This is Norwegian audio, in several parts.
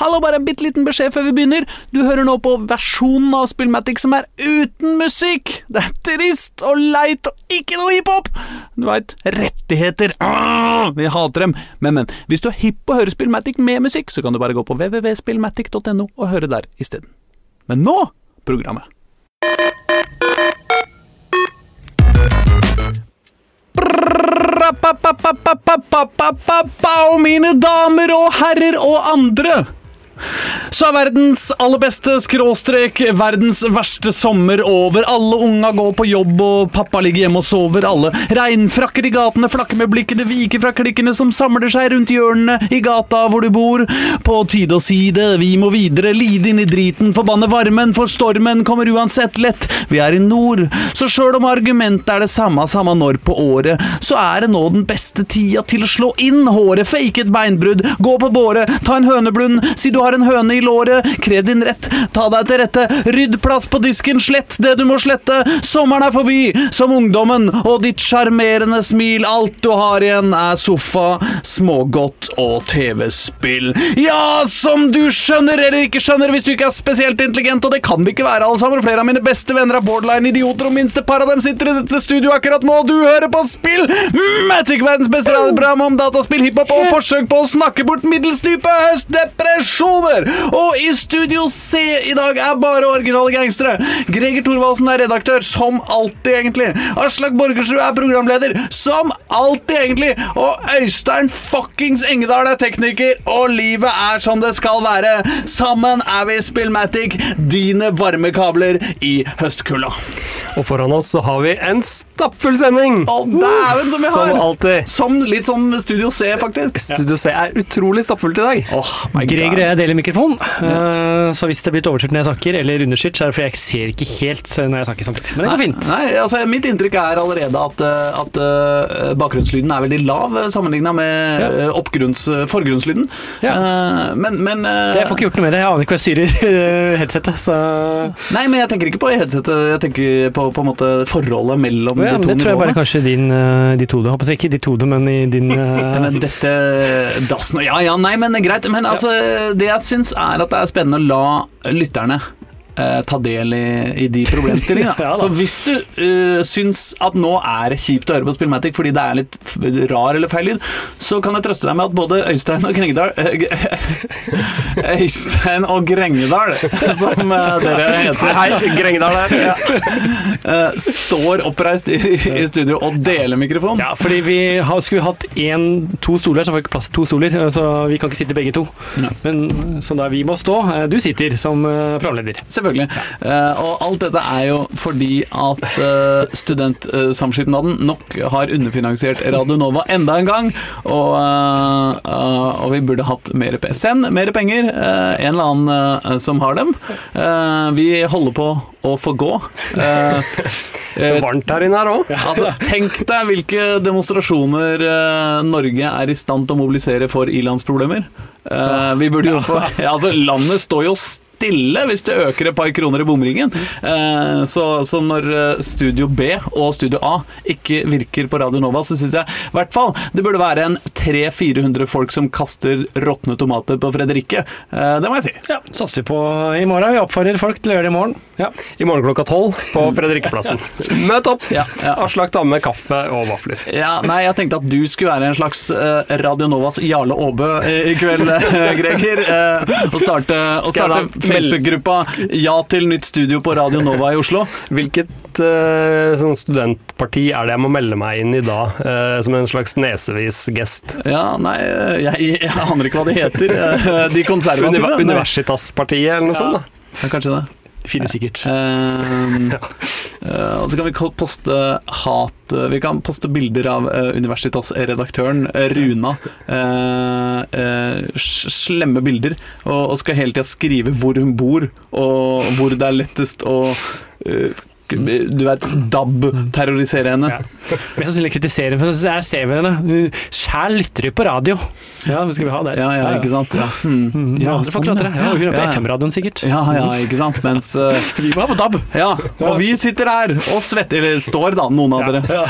Hallo, bare en bitte liten beskjed før vi begynner. Du hører nå på versjonen av Spillmatic som er uten musikk. Det er trist og leit og ikke noe hiphop. Du veit, rettigheter. Ah, vi hater dem. Men, men, hvis du er hipp på å høre Spillmatic med musikk, så kan du bare gå på www.spillmatic.no og høre der isteden. Men nå programmet. Mine damer og herrer og andre så er verdens aller beste skråstrek verdens verste sommer over. Alle unga går på jobb, og pappa ligger hjemme og sover. Alle regnfrakker i gatene flakker med blikkene, viker fra klikkene som samler seg rundt hjørnene i gata hvor du bor. På tide å si det, vi må videre, lide inn i driten, forbanne varmen, for stormen kommer uansett lett. Vi er i nord, så sjøl om argumentet er det samme, samme når på året, så er det nå den beste tida til å slå inn håret, fake et beinbrudd, gå på båre, ta en høneblund, si du har en høne i låret, krev din rett, ta deg til rette, rydd plass på disken, slett det du må slette, sommeren er forbi, som ungdommen, og ditt sjarmerende smil, alt du har igjen er sofa, smågodt og TV-spill. Ja, som du skjønner eller ikke skjønner hvis du ikke er spesielt intelligent, og det kan vi ikke være alle sammen, flere av mine beste venner er borderline-idioter, og minste par av dem sitter i dette studio akkurat nå, og du hører på Spill! Magic, verdens beste radioprogram om dataspill, hiphop og forsøk på å snakke bort middels dype høstdepresjoner! Og i Studio C i dag er bare originale gangstere. Greger Thorvaldsen er redaktør, som alltid, egentlig. Aslak Borgersrud er programleder, som alltid, egentlig. Og Øystein fuckings Engedal er tekniker, og livet er som det skal være. Sammen er vi Spillmatic, dine varmekabler i høstkulda. Og foran oss så har vi en stappfull sending! Å, dæven som vi har! Som alltid. Som litt sånn Studio C, faktisk. Studio C er utrolig stappfullt i dag. Oh, my Greger og jeg deler mikrofon, uh, så hvis det blir overstyrt når jeg snakker, eller understyrt, så er det fordi jeg ser ikke helt eh, når jeg snakker samtidig. Men det går fint. Nei, altså Mitt inntrykk er allerede at, uh, at uh, bakgrunnslyden er veldig lav sammenligna med oppgrunns, uh, forgrunnslyden. Ja. Uh, men men uh, Jeg får ikke gjort noe med det, jeg aner ikke hva jeg styrer eh, headsetet, så Nei, men jeg tenker ikke på headsetet, jeg tenker på, på en måte forholdet mellom ja, de to nivåene. Det tror jeg bare kanskje din, eh, ditt hode. Håper jeg ikke ditt hode, men i din eh, Men dette dassen Ja ja, nei, men greit. Men altså, det jeg syns er at det er spennende å la lytterne eh, ta del i, i de problemstillingene. Ja så hvis du uh, syns at nå er det kjipt å høre på Spillmatic fordi det er litt rar eller feil lyd, så kan jeg trøste deg med at både Øystein og Grengedal eh, Øystein og Grengedal, som uh, dere heter Hei, Grengedal her. Ja. Uh, står oppreist i, i studio og deler mikrofon. Ja, fordi vi har, skulle hatt en, to stoler, så får vi ikke plass til to stoler, så vi kan ikke sitte begge to. Ja. Men Så da vi må stå. Du sitter som programleder. Selvfølgelig. Eh, og alt dette er jo fordi at uh, Studentsamskipnaden nok har underfinansiert Radio Nova enda en gang. Og, uh, og vi burde hatt mer PSN, mer penger. en eller annen som har dem. Vi holder på å få gå. Eh, Det er eh, varmt her inne her òg. Altså, tenk deg hvilke demonstrasjoner eh, Norge er i stand til å mobilisere for ilandsproblemer. Eh, vi burde jo få ja, altså, Landet står jo stille hvis det øker et par kroner i bomringen. Eh, så, så når eh, Studio B og Studio A ikke virker på Radio Nova, så syns jeg i hvert fall det burde være en 300-400 folk som kaster råtne tomater på Fredrikke. Eh, det må jeg si. Ja, satser vi på i morgen. Vi oppfordrer folk til å gjøre det i morgen. Ja. I morgen klokka tolv på Fredrikkeplassen. Møt opp! Ja, ja. Aslak tar med kaffe og vafler. Ja, nei, jeg tenkte at du skulle være en slags uh, Radio Novas Jarle Aabø i, kveld, eh, Greger. Uh, og starte, og starte Facebook-gruppa Ja til nytt studio på Radio Nova i Oslo. Hvilket sånn studentparti er det jeg må melde meg inn i da, som en slags nesevis gest? Ja, nei, jeg, jeg aner ikke hva de heter. De konservative. Univer. Universitas-partiet eller noe sånt? da? Ja, kanskje det. Det finnes sikkert. Ehm, uh, og så kan vi poste hat eh, Vi kan poste bilder av uh, Universitas-redaktøren eh, Runa. eh, eh, slemme bilder. Og, og skal hele tida skrive hvor hun bor, og hvor det er lettest å Du vet, DAB-terrorisere henne. Ja. Mest sannsynlig kritisere for jeg ser vi henne. Sjæl lytter du på radio. Ja, skal vi ha det? Ja, ja, ikke sant? Ja, hmm. Mm, Ja, andre får sånn, ja. det. Ja, hun er på. FM-radioen sikkert. Ja, ja, ikke sant? Mens uh, Vi må ha på DAB. Ja, og vi sitter her og svetter, eller står da, noen av dere.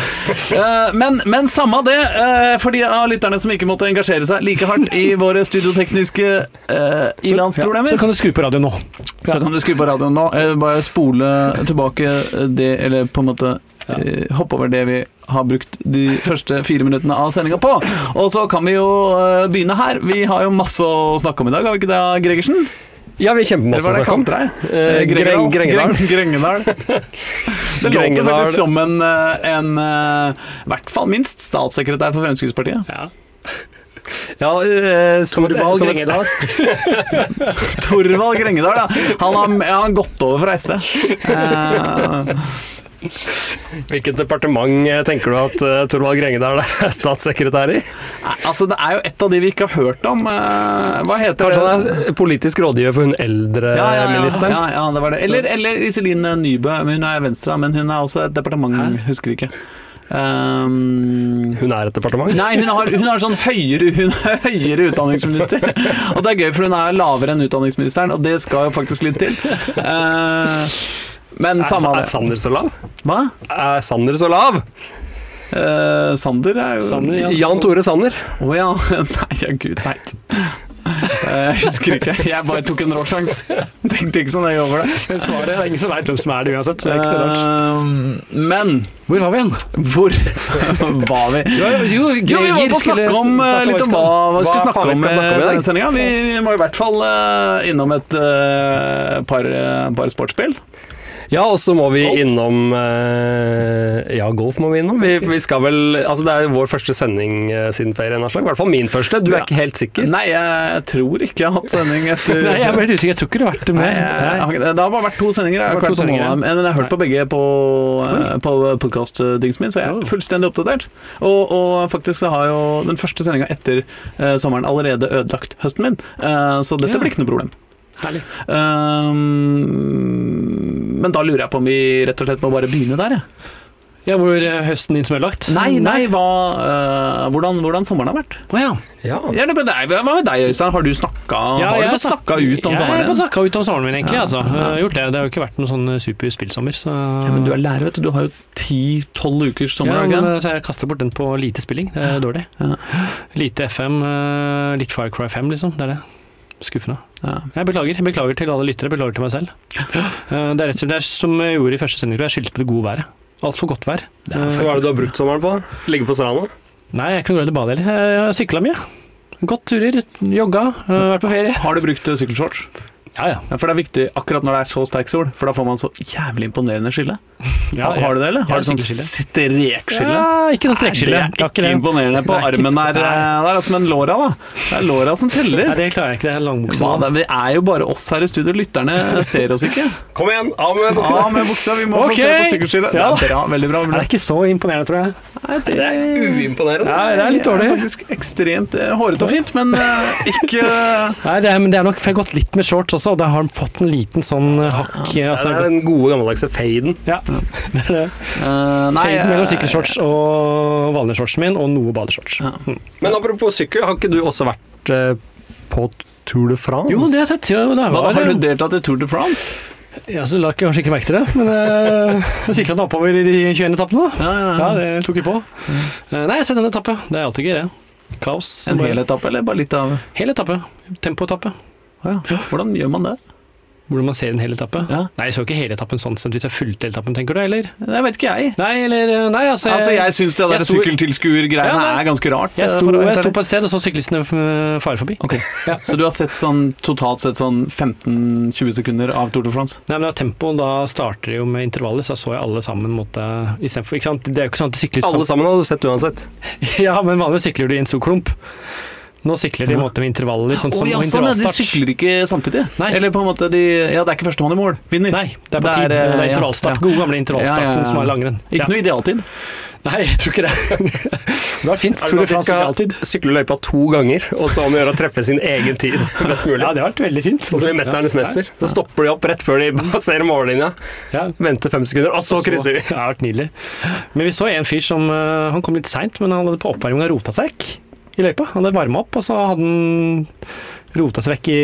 Eh, men, men samme det, uh, for de av lytterne som ikke måtte engasjere seg like hardt i våre studiotekniske uh, ilandsproblemer, Så kan du skru på radioen nå. så kan du skru på radioen nå. bare spole tilbake det, eller på en måte ja. hoppe over det vi har brukt de første fire minuttene av sendinga på. Og så kan vi jo eh, begynne her. Vi har jo masse å snakke om i dag, har vi ikke det, Gregersen? Ja, vi har kjempemasse å snakke om. Eh, Eh, Grengedal. Grengedal. Det låter faktisk som en, eh, en eh, i hvert fall minst statssekretær for Fremskrittspartiet. Ja. Ja, eh, Torvald som et, Grengedal. Torvald Grengedal, ja. Han har, han har gått over fra SV. Eh, hvilket departement eh, tenker du at uh, Torvald Grengedal er statssekretær i? nei, altså, det er jo et av de vi ikke har hørt om. Uh, hva heter Kanskje det? han er politisk rådgiver for hun eldre ja, ja, ja, ja, ja, det var det. Eller, eller Iselin Nybø. Hun er venstre, men hun er også et departement. Hæ? Husker ikke. Um, Hun er et departement? Nei, hun har, hun har sånn høyere, hun er høyere utdanningsminister. Og det er gøy, for hun er lavere enn utdanningsministeren, og det skal jo faktisk litt til. Uh, men Er, samme er det. Sander så lav? Hva? Er Sander så lav? Uh, Sander er jo Sander, ja. Jan Tore Sanner. Å ja. Nei, ja, gud teit. Eh, Jeg husker ikke. Jeg bare tok en råsjans. Tenkte ikke så nøye over det. Men svaret er ingen som veit hvem som er det uansett. Så det er ikke så rart. Eh, men Hvor var vi igjen? hvor var vi? Jo, jo, Jo, vi var på å snakke om eh, litt om hva vi Hva skulle snakke vi om skal snakke om i denne sendinga. Vi, vi må i hvert fall innom et par, par sportsspill. Ja, og så må vi Golf? innom eh, Ja, golf må vi innom. Vi, vi skal vel Altså, det er vår første sending eh, siden ferien. I hvert fall min første. Du er Ja. ikke helt sikker? Nei, jeg tror ikke jeg har hatt sending etter Nei, jeg usikker. Jeg tror ikke du har vært Nei, med. jeg, jeg, det har bare vært to sendinger. Jeg har Det vært vært sendinger. på noen men jeg har hørt på begge på, eh, på podkast-dingsen min, så jeg er fullstendig oppdatert. Og, og faktisk så har jo den første sendinga etter uh, sommeren allerede ødelagt høsten min, uh, så dette Ja. blir ikke noe problem. Herlig. Um, men da lurer jeg på om vi rett og slett må bare begynne der, jeg. Ja, hvor eh, høsten din som er lagt? Nei, nei, hva, uh, hvordan, hvordan sommeren har vært? Oh, ja. Ja. Ja, det deg, hva med deg, Øystein? Har du snakka Ja, Har du fått snakka ut om Jeg har fått snakka ut om sommeren min, egentlig. Ja, altså. ja. Jeg har gjort det. det har jo ikke vært noen sånn super spillsommer. Så... Ja, men du er lærer, vet du. Du har jo ti-tolv ukers sommer. Ja, men, eh, så jeg kaster bort den på lite spilling. Det er dårlig. Ja. Lite FM, eh, litt Firecry 5, liksom. Det er det. Skuffende. Ja. Jeg beklager. Jeg beklager til alle lyttere. Beklager til meg selv. Eh, Det er rett og slett det er som jeg gjorde i første sending. Jeg skyldte på det gode været. Altfor godt vær. Hva er det du har brukt sommeren på? Ligge på stranda? Nei, jeg er ikke noe glad i å bade heller. Jeg har sykla mye. Gått turer, jogga, eh, vært på ferie. Har du brukt eh, sykkelshorts? Ja, ja. For det er viktig akkurat når det er så sterk sol, for da får man så jævlig imponerende skille. ja, har, har du det, eller? Har du sånn strekskille? Ja, ikke noe strekskille. Det er ikke det. imponerende på ikke- armen der. der altså, Det er som en låra, da. Det er låra som teller. Nei, det klarer jeg ikke. Det er langbuksa. Ja, det, det er jo bare oss her i studio. Lytterne ser oss ikke. Kom igjen, av med buksa! Av med buksa. Vi må okay. få se på sykkelskillet. Det er bra. Veldig bra. Det er ikke så imponerende, tror jeg. Det, Det er uimponerende. Nei, det er litt dårlig. Det er faktisk ekstremt eh, hårete og fint, men eh, ikke Nei, det er, men det er nok for jeg har gått litt med shorts også, og da har han fått en liten sånn eh, hakk. eh, Ja, Altså, det er den gode gammeldagse faden. ja. Det er det. eh, Nei, Faden mellom eh, sykkelshorts og vanlige shortsen min, og noe badeshorts. Ja. Mm. Men apropos sykkel, har ikke du også vært uh, på Tour de France? Jo, det har jeg sett. Ja, det Hva, har du deltatt i Tour de France? Ja, så la ikke kanskje ikke merke til det, men uh, jeg sykla den oppover i de 21 etappene. da. Ja, ja, Ja, det tok vi på. Uh, nei, se har sett en etappe. Det er alltid gøy, det. Kaos. En hel etappe, eller bare litt av Hel etappe. Tempoetappe. Ja. Hvordan gjør man det? Hvordan man ser en hel etappe. Ja. Nei, jeg så ikke hele etappen sånn sett hvis jeg fulgte hele etappen, tenker du, eller? Det vet ikke jeg. Nei, eller Nei, altså Altså, Jeg syns det der jeg sykkeltilskuergreiene Ja, er ganske rart. Jeg eh, sto, jeg sto på et sted og så syklistene eh, fare forbi. Ok, Ja. Så du har sett sånn totalt sett sånn 15-20 sekunder av Tour de France? Nei, men da tempoen da starter jo med intervaller, så da så jeg alle sammen måtte istedenfor Ikke sant, det er jo ikke sånn at de sykler Alle sammen har du sett uansett. Ja, men vanligvis sykler du i en stor klump. Nå sykler de i måte med intervaller, sånn som oh, ja, sånn, de sykler ikke samtidig? Nei. Eller på en måte de Ja, det er ikke førstemann i mål. Vinner. Nei, det er på Det er, tid. Det eh, er intervallstart. ja. God gamle intervallstarten Ja, ja, ja. som er langrenn. Ikke noe idealtid? Nei, jeg tror ikke det. Det var fint. Tror det de sånn vi skal sykle løypa to ganger, og så om å gjøre å treffe sin egen tid best mulig? Ja, det har vært veldig fint. Sånn som i 'Mesternes mester'. Så stopper de opp rett før de passerer mållinja, Ja. venter fem sekunder, og så krysser de. Det har vært nydelig. Men vi så en fyr som eh, Han kom litt seint, men han hadde på oppvarminga rota seg i løypa. Han hadde varma opp, og så hadde han rota seg vekk i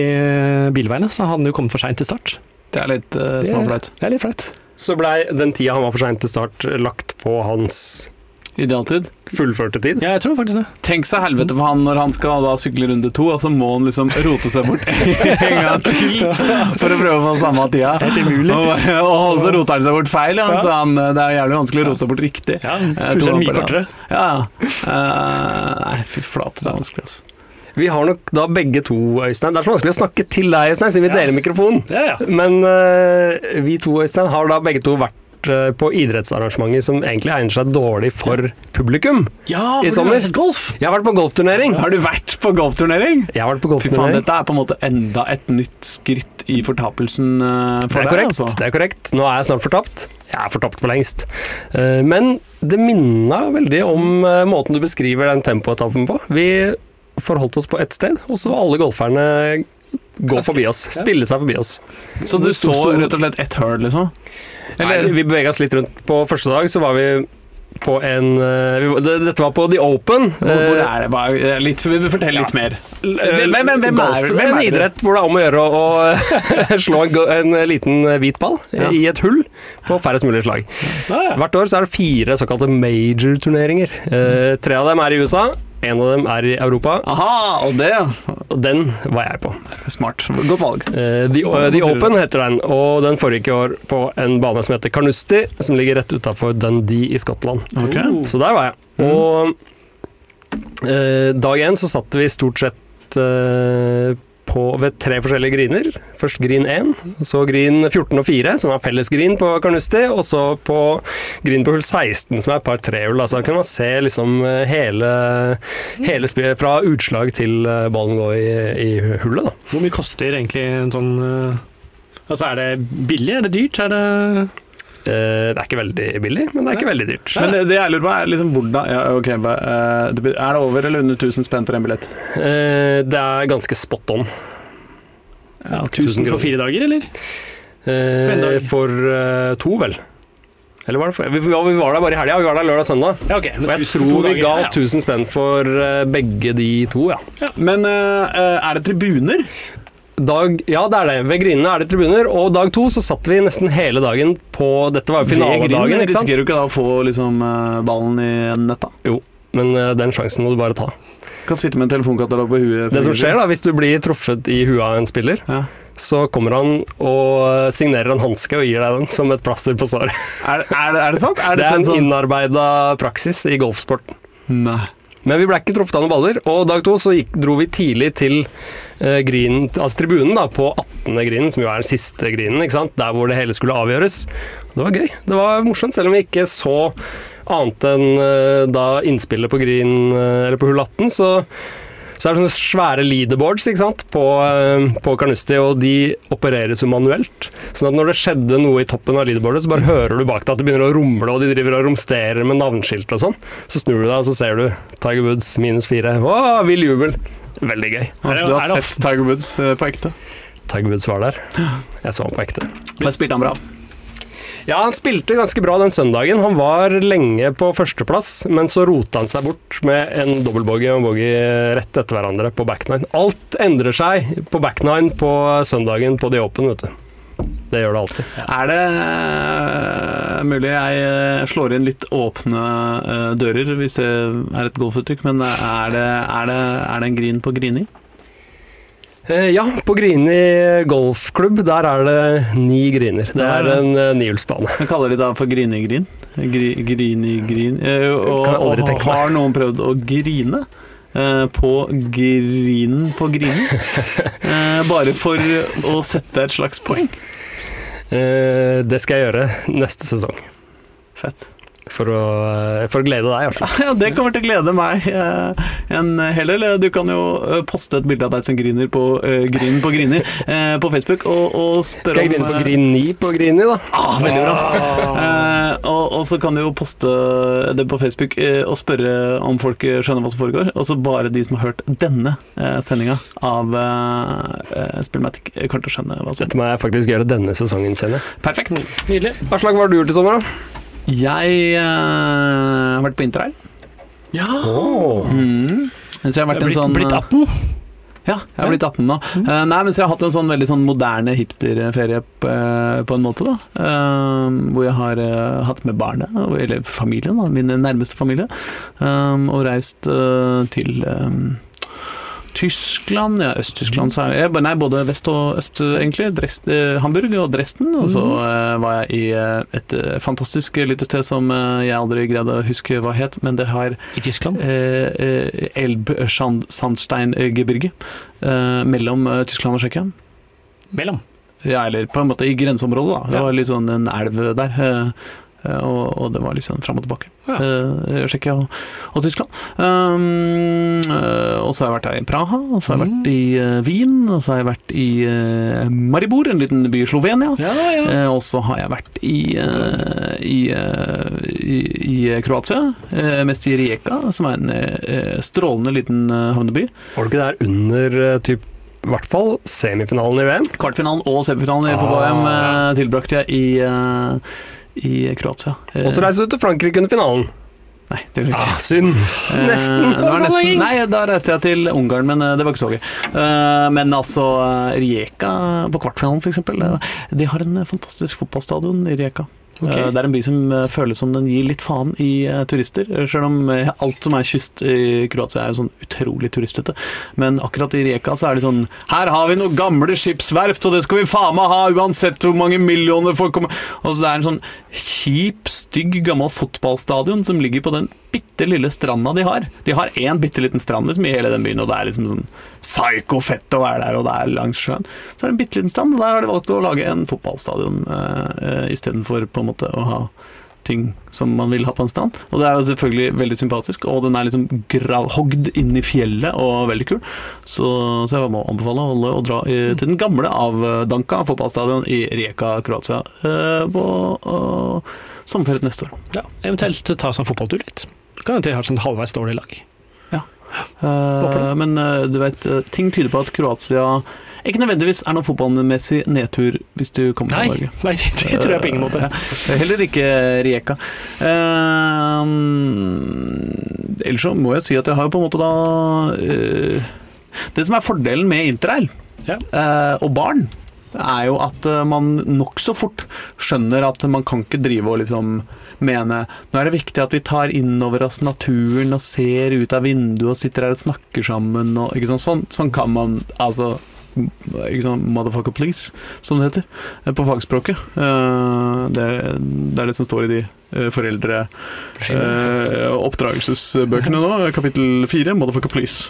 bilveiene. Så hadde han jo kommet for seint til start. Det er litt uh, Det- Det er litt flaut. Så blei den tida han var for seint til start, lagt på hans Idealtid. fullførte tid. Ja, jeg tror faktisk det. Tenk seg helvete for han når han skal da sykle runde to, og så må han liksom rote seg bort en gang til for å prøve å få samme tida. Helt umulig. Og, og så roter han seg bort feil, ja. Så han, det er jævlig vanskelig å rote seg bort riktig. Ja, Jeg er mye kortere. Ja, ja. Eh, nei, fy flate, det er vanskelig, altså. Vi har nok da begge to, Øystein. Det er så vanskelig å snakke til deg, Øystein, siden vi Ja. deler mikrofon. Ja, ja. Men uh, vi to, Øystein, har da begge to vært eh, på idrettsarrangementer som egentlig egner seg dårlig for publikum. Ja, I for du sommer. har sett golf! Jeg har vært på golfturnering. Har du vært på golfturnering? Jeg har vært på golfturnering. Fy faen, dette er på en måte enda et nytt skritt i fortapelsen eh, Det for er deg, korrekt. altså. det er korrekt. Nå er jeg snart fortapt. Jeg er fortapt for lengst. Eh, Men det minna veldig om måten du beskriver den tempoetappen på. Vi forholdt oss på ett sted, og så var alle golferne gå forbi oss. Spille seg forbi oss. Så du så rett og slett ett hull, liksom? Nei, vi bevega oss litt rundt. På første dag så var vi på en eh, vi, Dette var på The Open. Hvor, hvor Eh, er det? Bare, litt, fortell litt mer. Hvem, hvem- hvem- er- hvem er en det? idrett hvor det er om å gjøre å, å slå en, en liten hvit ball Ja. i et hull på færrest mulig slag. Ja, ja. Hvert år så er det fire såkalte major-turneringer. Eh, tre av dem er i USA, en av dem er i Europa, Aha, og det og den var jeg på. Smart. Godt valg. Uh, The, uh, The? Open heter den, og den foregikk i år på en bane som heter Carnoustie, som ligger rett utafor Dundee i Skottland. Okay. Så der var jeg. Mm. Og uh, dag én så satt vi stort sett på, ved tre forskjellige griner. Først grin 1, så grin 14 og 4, som er fellesgrin på Carnoustie, og så på grin på hull 16, som er par trehull. Altså kan man se liksom eh, hele, hele spillet fra utslag til eh, ballen går i, i hullet, da. Hvor mye koster egentlig en sånn eh, Altså, er det billig? Er det dyrt? Er det det er ikke veldig billig, men det er ikke veldig dyrt. Men det, det jeg lurer på, er liksom hvordan ja, okay, eh, Er det over eller under 1000 spenn for en billett? Eh, det er ganske spot on. Ja, 1000 for fire dager, eller? Eh, dag. for eh, to, vel. Eller var det for, vi, vi var- der bare i helga, vi var der lørdag og søndag. Ja, okay. Og jeg tror vi ga 1000 spenn for eh, begge de to, ja. Men eh, eh, er det tribuner? Dag, ja, det er det. Ved grinene er det tribuner, og dag to så satt vi nesten hele dagen på Dette var jo Ved finaledagen, sant? Risikerer du ikke da å få liksom, eh, ballen i nett, da? Men eh, den sjansen må du bare ta. Kan sitte med en telefonkatalog på huet. Det som skjer da, hvis du blir truffet i huet av en spiller, Ja. så kommer han og signerer en hanske og gir deg den som et plaster på såret. Er, er, er det sant? Er Det det er en sånn innarbeida praksis i golfsporten. Nei. Men vi ble ikke truffet av noen baller, og dag to så gikk, dro vi tidlig til eh, grinen, altså tribunen da, på 18. grinen, som jo er den siste grinen, ikke sant? der hvor det hele skulle avgjøres. Det var gøy. Det var morsomt, selv om vi ikke så annet enn eh, da innspillet på green, eh, eller på hull 18, så så er det sånne svære leaderboards ikke sant? på, eh, på Carnoustie, og de opereres jo manuelt. Sånn at når det skjedde noe i toppen av leaderboardet, så bare hører du bak deg at det begynner å rumle, og de driver og romsterer med navneskilt og sånn. Så snur du deg, og så ser du Tiger Woods minus fire. Wow, vill jubel! Veldig gøy. Altså, du har sett Tiger Woods eh, på ekte? Tiger Woods var der. Jeg så ham på ekte. Men spilte han bra? Ja, han spilte ganske bra den søndagen. Han var lenge på førsteplass, men så rota han seg bort med en dobbeltbogey og en bogey rett etter hverandre på back nine. Alt endrer seg på back nine på søndagen på The Open, vet du. Det gjør det alltid. Er det eh, mulig jeg eh, slår inn litt åpne eh, dører, hvis det er et golfuttrykk, men er det, er det, er det en grin på Grini? Eh, ja, på Grini golfklubb, der er det ni griner. Det er en uh, nihjulsbane. Hva kaller de da for Grini-grin. Grini-grin. Eh, og, og har noen prøvd å grine? eh, på grinen på grinen. Eh, bare for å sette et slags poeng. Eh, det skal jeg gjøre neste sesong. Fett. For å, for å glede deg. Altså. Ja, det kommer til å glede meg eh, en hel del. Du kan jo eh, poste et bilde av deg som griner på uh, Grin på Grini eh, på Facebook, og, og spørre Skal jeg grine på om, eh, Grini på Grini, da? Ah, veldig bra. Eh, og, og så kan du jo poste det på Facebook eh, og spørre om folk skjønner hva som foregår. Og så bare de som har hørt denne uh, sendinga av uh, Spillmatic, eh, kommer til å skjønne hva som Dette må jeg faktisk gjøre denne sesongen, kjenner jeg. Perfekt. Nydelig. Hva slags var du gjort i sommer, da? Jeg eh, har vært på interrail. Ja. Oh. Mm. Så jeg har vært en Blitt, sånn blitt eh, 18. Ja, jeg har blitt 18 nå. Eh, nei, men så jeg har hatt en sånn veldig sånn moderne hipsterferie på, eh, på en måte, da. Uh, hvor jeg har eh, hatt med barnet, eller familien, da, min nærmeste familie, eh, og reist eh, til eh, Tyskland, ja, Øst-Tyskland eh, Nei, både vest og øst, egentlig. Dresd, eh, Hamburg og Dresden. Og så eh, var jeg i eh, et fantastisk lite sted som jeg aldri greide å huske hva het, men det har I Tyskland. eh, eh, Elb-Sandsteingebirge eh, mellom Tyskland og Tsjekkia. Mellom. Ja, eller på en måte i grenseområdet, da. Det var litt sånn en elv der. Eh, og, og det var sånn fram og tilbake. Ja. Eh, Tsjekkia og, og Tyskland. Um, eh, og så har jeg vært her i Praha, og så har jeg Mm. vært i uh, Wien, og så har jeg vært i Maribor, en liten by i Slovenia. Ja, ja. Og så har jeg vært i, i, i, i Kroatia, mest i Rijeka, som er en strålende liten havneby. Var du ikke der under typ, i hvert fall semifinalen i VM? Kvartfinalen og semifinalen i Ah. eh, tilbrakte jeg i, i Kroatia. Eh, Og så reiste du til Frankrike under finalen. Nei, det gjorde jeg ikke. Ah, synd. Eh, Nesten. Eh, nesten. Nei, da reiste jeg til Ungarn, men eh, det var ikke så gøy. Eh, Men altså, eh, Rijeka på kvartfinalen, f.eks. De har en eh, fantastisk fotballstadion i Rijeka. Eh, Det er en by som eh, føles som den gir litt faen i eh, turister, selv om alt som er kyst i Kroatia er jo sånn utrolig turistete. Men akkurat i Rijeka så er det sånn Her har vi noen gamle skipsverft, og det skal vi faen meg ha uansett hvor mange millioner folk kommer Og så det er en sånn kjip, stygg, gammel fotballstadion som ligger på den bitte lille stranda de har. De har én bitte liten strand liksom, i hele den byen, og det er liksom sånn psyko-fett å være der, og det er langs sjøen. Så er det en bitte liten strand, og der har de valgt å lage en fotballstadion uh, uh, istedenfor på en måte å ha ting som man vil ha på en strand. Og det er jo selvfølgelig veldig sympatisk, og den er liksom hogd inn i fjellet og veldig kul. Så, så jeg må anbefale alle å dra i, til den gamle avdanka fotballstadion i Rijeka, Kroatia eh, på uh, sommerferien neste år. Ja, eventuelt ta seg en fotballtur litt. Kan hende de har sånn halvveis dårlig lag. Eh, men uh, du vet, eh, ting tyder på at Kroatia ikke nødvendigvis er noe fotballmessig nedtur hvis du kommer Nei, til Norge. nei, det tror jeg på ingen måte. Ja, heller ikke Rijeka. Uh, ellers så må jeg si at jeg har på en måte da Det som er fordelen med interrail Ja. og barn, er jo at man nokså fort skjønner at man kan ikke drive og liksom mene Nå er det viktig at vi tar inn over oss naturen og ser ut av vinduet og sitter her og snakker sammen og ikke sånn, sånn, sånn kan man altså ikke sånn motherfucker please, som det heter eh, på fagspråket. Eh, Det er, det er det som står i de eh, foreldre oppdragelsesbøkene nå, kapittel fire, motherfucker please.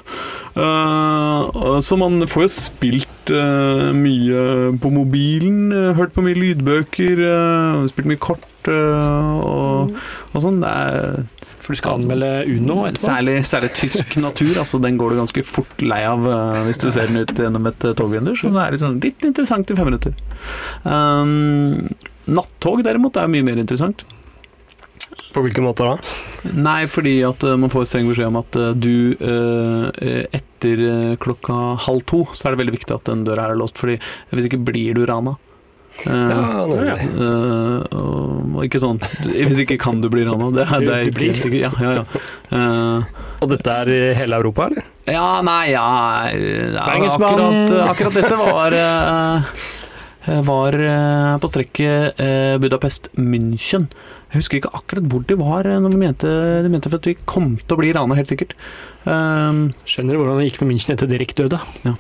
Så man får jo spilt eh, mye på mobilen, eh, hørt på mye lydbøker, eh, spilt mye kort og, og sånn. For du skal anmelde Uno etterpå. Særlig, særlig tysk natur. altså Den går du ganske fort lei av hvis du ser den ut gjennom et togvindu. Så det er liksom litt interessant i fem minutter. Um, nattog derimot er mye mer interessant. På hvilken måte da? Nei, fordi at eh, man får streng beskjed om at eh, du eh, etter klokka halv to, så er det veldig viktig at den døra er låst, fordi hvis ikke blir du rana. Eh, Ja, nemlig. eh, og ikke sånn Hvis ikke kan du bli rana. Det, er- det er Du blir. ikke, Ja, ja, ja. Uh, Og dette er i hele Europa, eller? Ja, nei, ja, ja akkurat, akkurat dette var Var eh, på strekket eh, Budapest-München. Jeg husker ikke akkurat hvor de var eh, når vi mente, de mente for at vi kom til å bli rana, helt sikkert. Um, Skjønner du hvordan det gikk med München etter Dirk døde? um,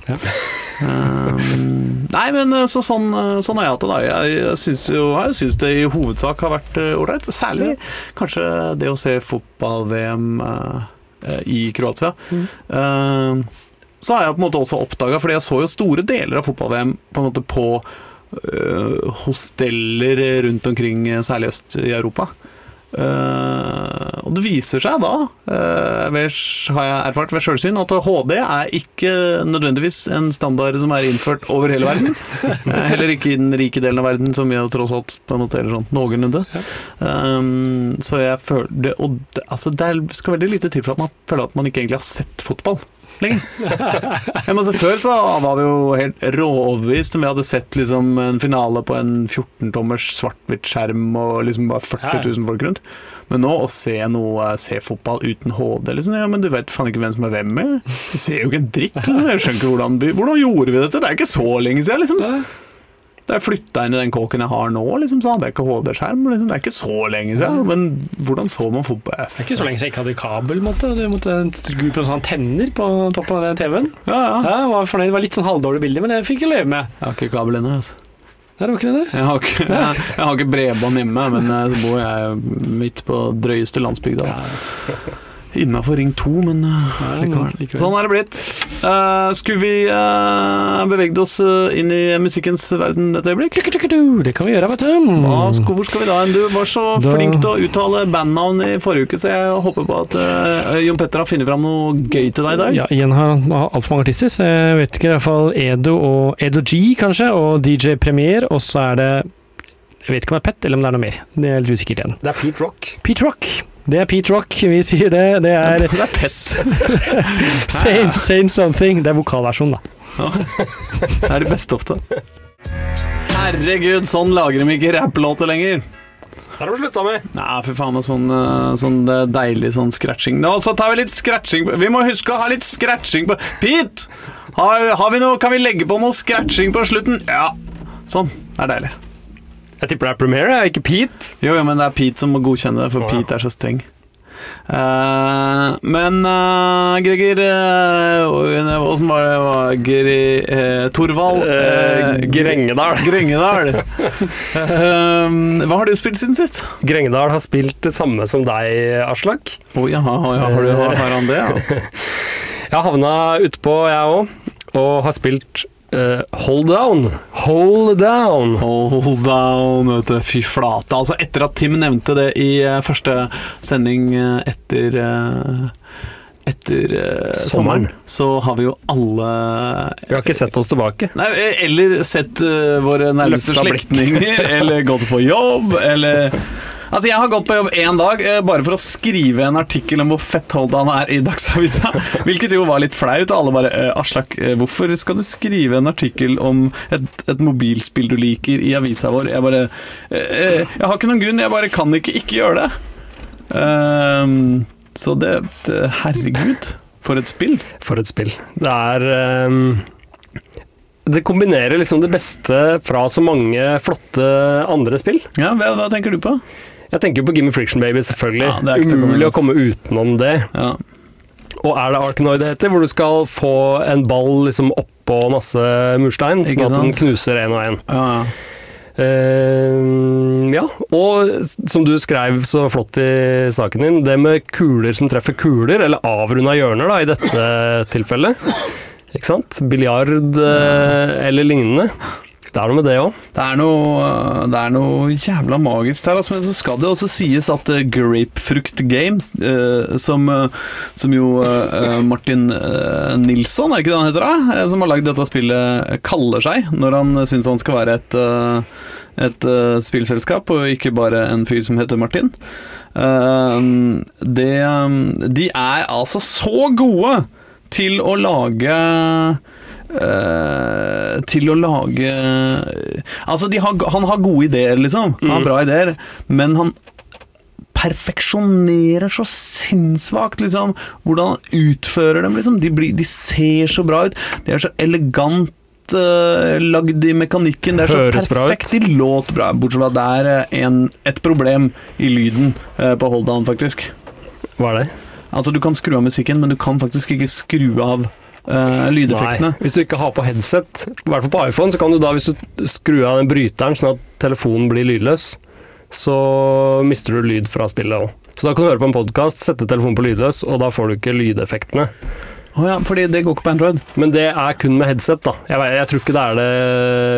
nei, men eh, så sånn, eh, sånn er jeg til det. Jeg, jeg syns jo jeg synes det i hovedsak har vært eh, ålreit. Særlig kanskje det å se fotball-VM eh, eh, i Kroatia. Mm. Uh, så har jeg på en måte også oppdaga, fordi jeg så jo store deler av fotball-VM på på hosteller rundt omkring, eh, særlig øst i Europa. Uh, og det viser seg da, uh, ved, har jeg erfart ved sjølsyn, at HD er ikke nødvendigvis en standard som er innført over hele verden. Eh, heller ikke i den rike delen av verden, som vi jo tross alt på en måte eller sånn noenlunde. Um, så jeg føler det, Og det, altså, det skal veldig lite til for at man føler at man ikke egentlig har sett fotball. Lenger. Ja, men altså, før så var vi jo helt råoverbevist om vi hadde sett liksom, en finale på en 14-tommers svart-hvitt skjerm og liksom bare 40 000 folk rundt. Men nå å se noe, se fotball uten HD liksom, ja, men Du vet faen ikke hvem som er hvem. jeg. Du ser jo ikke en dritt. Liksom. Jeg skjønner ikke hvordan, vi, hvordan gjorde vi dette? Det er ikke så lenge siden. Liksom. Da jeg flytta inn i den kåken jeg har nå, liksom, så hadde jeg ikke HD-skjerm. Liksom. Det er ikke så lenge siden. Men hvordan så man fotball? Det er ikke så lenge siden jeg ikke hadde kabel. Måtte. Du måtte skru på sånne tenner på toppen av TV-en. Ja, ja. Ja, jeg var fornøyd. Det var litt sånn halvdårlig bilde, men det fikk jeg leve med. Jeg har ikke kabel ennå. Altså. Nei, det var ikke det. Jeg har ikke, jeg, jeg har ikke bredbånd hjemme, men eh, så bor jeg midt på drøyeste landsbygda. Innafor Ring 2, men eh, likevel. Sånn er det blitt. Uh, skulle vi uh, beveget oss eh, inn i musikkens verden et øyeblikk? Det kan vi gjøre, vet du. Hva hvor skal vi da hen? Du var så Da- flink til å uttale bandnavn i forrige uke, så jeg håper på at uh, Jon Petter har funnet fram noe gøy til deg i dag. Ja, igjen har han altfor mange artister, så jeg vet ikke. I hvert fall Edo og Edo G, kanskje, og DJ Premier, og så er det Jeg vet ikke om det er Pet, eller om det er noe mer. Det er litt usikkert igjen. Det er Pete Rock. Pete Rock. Det er Pete Rock, vi sier det. Det er Det er Pet. same saying Something. Det er vokalversjonen, da. Det er det beste ofte. Herregud, sånn lager de ikke rapplåter lenger. Det har de slutta med. Nei, fy faen, sånn, eh, sånn deilig sånn scratching. Nå, så tar vi litt scratching på Vi må huske å ha litt scratching på Pete! Har, har vi noe, kan vi legge på noe scratching på slutten? Ja. Sånn. Det er deilig. Jeg tipper det er Premiere, ikke Pete. Jo, jo, men det er Pete som må godkjenne det, for oh, ja. Pete er så streng. Uh, men uh, Greger uh, var det? Var eh, Torvald Eh, eh, Grengedal. Grengedal. Eh, hva har du spilt siden sist? Grengedal har spilt det samme som deg, Aslak. Oh, ja, ja, har, du, har, han det? Ja? Jeg havna utpå, jeg òg, og har spilt eh, Hold Down. Hold Down. Hold down, vet du. Fy flate. Altså, etter at Tim nevnte det i uh, første sending uh, etter etter eh, sommeren, Sommeren. så har vi jo alle Vi har ikke sett oss tilbake. Nei, eller sett uh, våre nærmeste slektninger, eller gått på jobb, eller Altså, Jeg har gått på jobb én dag eh, bare for å skrive en artikkel om hvor fettholdt han er i Dagsavisa. Hvilket jo var litt flaut. Alle bare eh, Aslak, eh, hvorfor skal du skrive en artikkel om et, et mobilspill du liker i avisa vår? Jeg bare eh, eh, Jeg har ikke noen grunn, jeg bare kan ikke ikke gjøre det. Ehm, så det, det Herregud, for et spill. For et spill. Det er ehm, Det kombinerer liksom det beste fra så mange flotte andre spill. Ja, hva, hva tenker du på? Jeg tenker jo på Gimme Friction Baby, selvfølgelig. Ja, Umulig å komme utenom det. Ja. Og er det Arkanoid det heter, hvor du skal få en ball liksom oppå masse murstein, sånn at den knuser en og en. Ja, ja. Eh, ja, og som du skrev så flott i saken din, det med kuler som treffer kuler, eller avrunda hjørner da, i dette tilfellet. Ikke sant? Biljard uh, eller lignende. Det er noe med det òg. Det er det er noe jævla magisk her, altså, men så skal det også sies at eh, Grapefrukt Games, eh, som, eh, som jo eh, Martin eh, Nilsson, er ikke det han heter, da? Eh, som har lagd dette spillet, eh, kaller seg når han syns han skal være et, eh, et eh, spillselskap, og ikke bare en fyr som heter Martin. Eh, det, eh, de er altså så gode til å lage eh, til å lage Altså, de har, han har gode ideer, liksom. Han har bra ideer, men han perfeksjonerer så sinnssvakt, liksom. Hvordan han utfører dem, liksom. De, blir, de ser så bra ut. De er så elegant eh, lagd i mekanikken. Det er så Høres perfekt. De låter bra, bortsett fra at det er eh, en, et problem i lyden eh, på Hold Down, faktisk. Hva er det? Altså, du kan skru av musikken, men du kan faktisk ikke skru av eh, lydeffektene. Nei. Hvis du ikke har på headset, i hvert fall på iPhone, så kan du da, hvis du skrur av den bryteren sånn at telefonen blir lydløs, så mister du lyd fra spillet òg. Så da kan du høre på en podkast, sette telefonen på lydløs, og da får du ikke lydeffektene. Å ja, fordi det går ikke på Android. Men det er kun med headset, da. Jeg, vet- jeg tror ikke det er det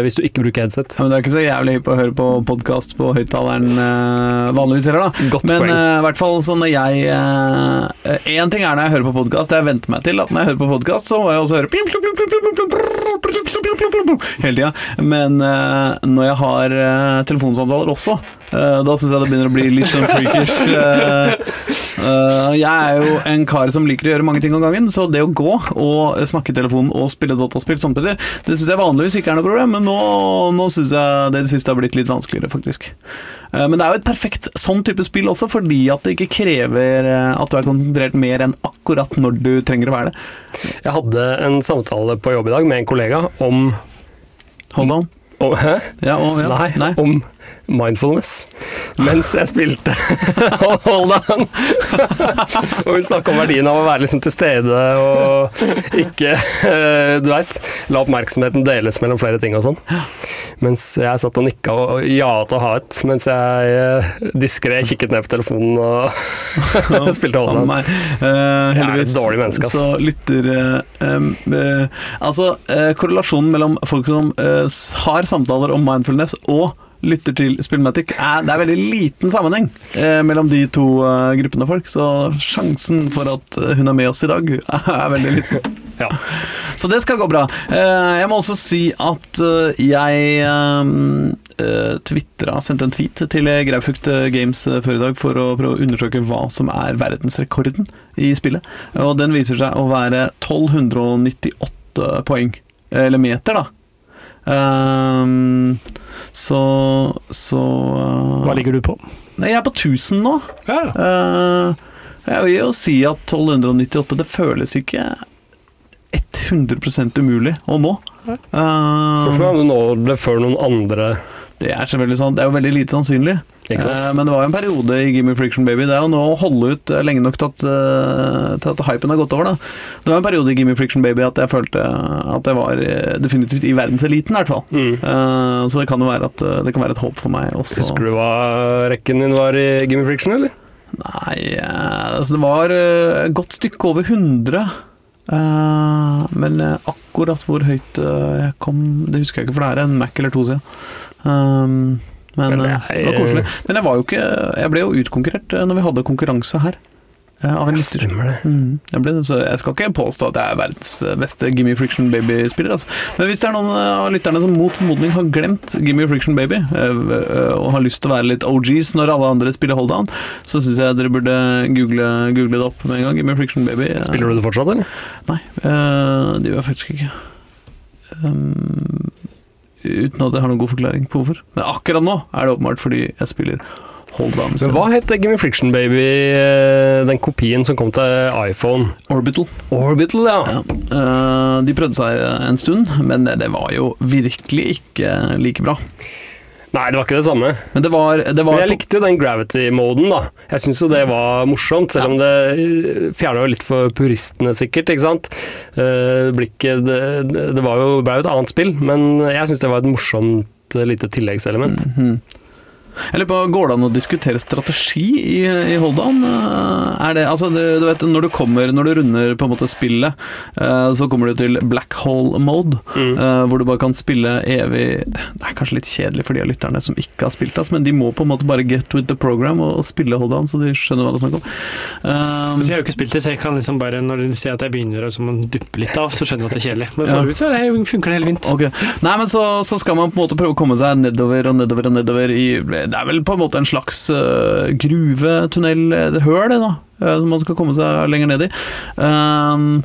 hvis du ikke bruker headset. Ja, men Du er ikke så jævlig hypp på å høre på podkast på høyttaleren eh, vanligvis heller, da. Godt Men i eh, i hvert fall sånn når jeg Én ting er når jeg hører på podkast. Jeg venter meg til at når jeg hører på podkast, så må jeg også høre hele tida. Men eh, når jeg har eh, telefonsamtaler også, eh, da syns jeg det begynner å bli litt sånn freakish. eh, eh, jeg er jo en kar som liker å gjøre mange ting om gangen, så det å gå og snakke i telefonen og spille dataspill samtidig, det syns jeg vanligvis ikke er noe problem, men nå, nå syns jeg det siste har blitt litt vanskeligere, faktisk. Eh, Men det er jo et perfekt sånn type spill også, fordi at det ikke krever eh, at du er konsentrert mer enn akkurat når du trenger å være det. Jeg hadde en samtale på jobb i dag med en kollega om, Hold on. om Hæ? Ja, og, ja. Nei, om mindfulness mens jeg spilte Hold on! og hun snakka om verdien av å være liksom til stede og ikke eh, Du veit, la oppmerksomheten deles mellom flere ting og sånn. Mens jeg satt og nikka og ja til å ha et, mens jeg uh, diskré kikket ned på telefonen og spilte Hold on. Eh, heldigvis dårlig menneske, ass. så lytter uh, eh, Altså, eh, korrelasjonen mellom folk som eh, har samtaler om mindfulness og lytter til Spillmatic, er, det er veldig liten sammenheng eh, mellom de to eh, gruppene folk. Så sjansen for at eh, hun er med oss i dag, er veldig liten. Ja. Så det skal gå bra. Eh, jeg må også si at eh, jeg twittra, sendte en tweet til Graufugt Games eh, før i dag for å prøve å undersøke hva som er verdensrekorden i spillet. Og den viser seg å være 1298 poeng. Eller meter, da. Så så uh, Hva ligger du på? Nei, jeg er på 1000 nå. Ja. Uh, jeg vil jo si at 1298 Det føles ikke 100 umulig å nå. Nei. Eh, Spørsmålet er om du når det før noen andre det er selvfølgelig sånn, det er jo veldig lite sannsynlig. Eh, men det var jo en periode i Gimme Friction Baby. Det er jo nå å holde ut eh, lenge nok til at, eh, til at hypen har gått over. da. Det var en periode i Gimme Friction Baby at jeg følte at jeg var definitivt i verdenseliten, i hvert fall. mm. Så det kan jo være at det kan være et håp for meg også. Husker du hva rekken din var i Gimme Friction, eller? Nei, altså det var et godt stykke over 100. Eh, men akkurat hvor høyt jeg kom, det husker jeg ikke, for det er en Mac eller to siden. Um, men Men det eh, det var koselig. Men jeg var jo ikke Jeg ble jo utkonkurrert eh, når vi hadde konkurranse her. eh, Av en lister. Mm, jeg, ble, jeg skal ikke påstå at jeg er verdens beste Gimme Friction Baby-spiller. Altså. Men hvis det er noen av lytterne som mot formodning har glemt Gimme Friction Baby, og har lyst til å være litt OGs når alle andre spiller Hold Down så syns jeg dere burde google, google det opp med en gang. Gimme Friction Baby. Spiller du det fortsatt, eller? Nei, det gjør jeg faktisk ikke. Um, uten at jeg har noen god forklaring på hvorfor. Men akkurat nå er det åpenbart fordi jeg spiller Hold On. Men hva het Gimme Friction Baby, eh, den kopien som kom til iPhone? Orbital. Orbital, ja. Ja. eh, de prøvde seg en stund, men det var jo virkelig ikke like bra. Nei, det var ikke det samme. Men det var, det var Men jeg likte jo den gravity-moden, da. Jeg syns jo det var morsomt, selv om det fjerna jo litt for puristene, sikkert. ikke sant? Eh, blikket Det, det var jo, ble jo et annet spill, men jeg syns det var et morsomt eh, lite tilleggselement. Mhm. Jeg lurer på, Går det an å diskutere strategi i, i Hold On? Eh, Er det, altså, det, du vet, når du kommer, når du runder på en måte spillet, eh, så kommer du til black hole mode, Mm. eh, hvor du bare kan spille evig Det er kanskje litt kjedelig for de av lytterne som ikke har spilt det, men de må på en måte bare get with the program og, og spille Hold On, så de skjønner hva det er snakk om. Um, jeg har jo ikke spilt det, så jeg kan liksom bare, når du ser at jeg begynner å som duppe litt av, så skjønner jeg at det er kjedelig. Men forut så det, funker det helt fint. Okay. Nei, men så, så skal man på en måte prøve å komme seg nedover og nedover og nedover i Det er vel på en måte en slags uh, gruvetunnel, et høl, da. Eh, Som man skal komme seg lenger ned i. Um,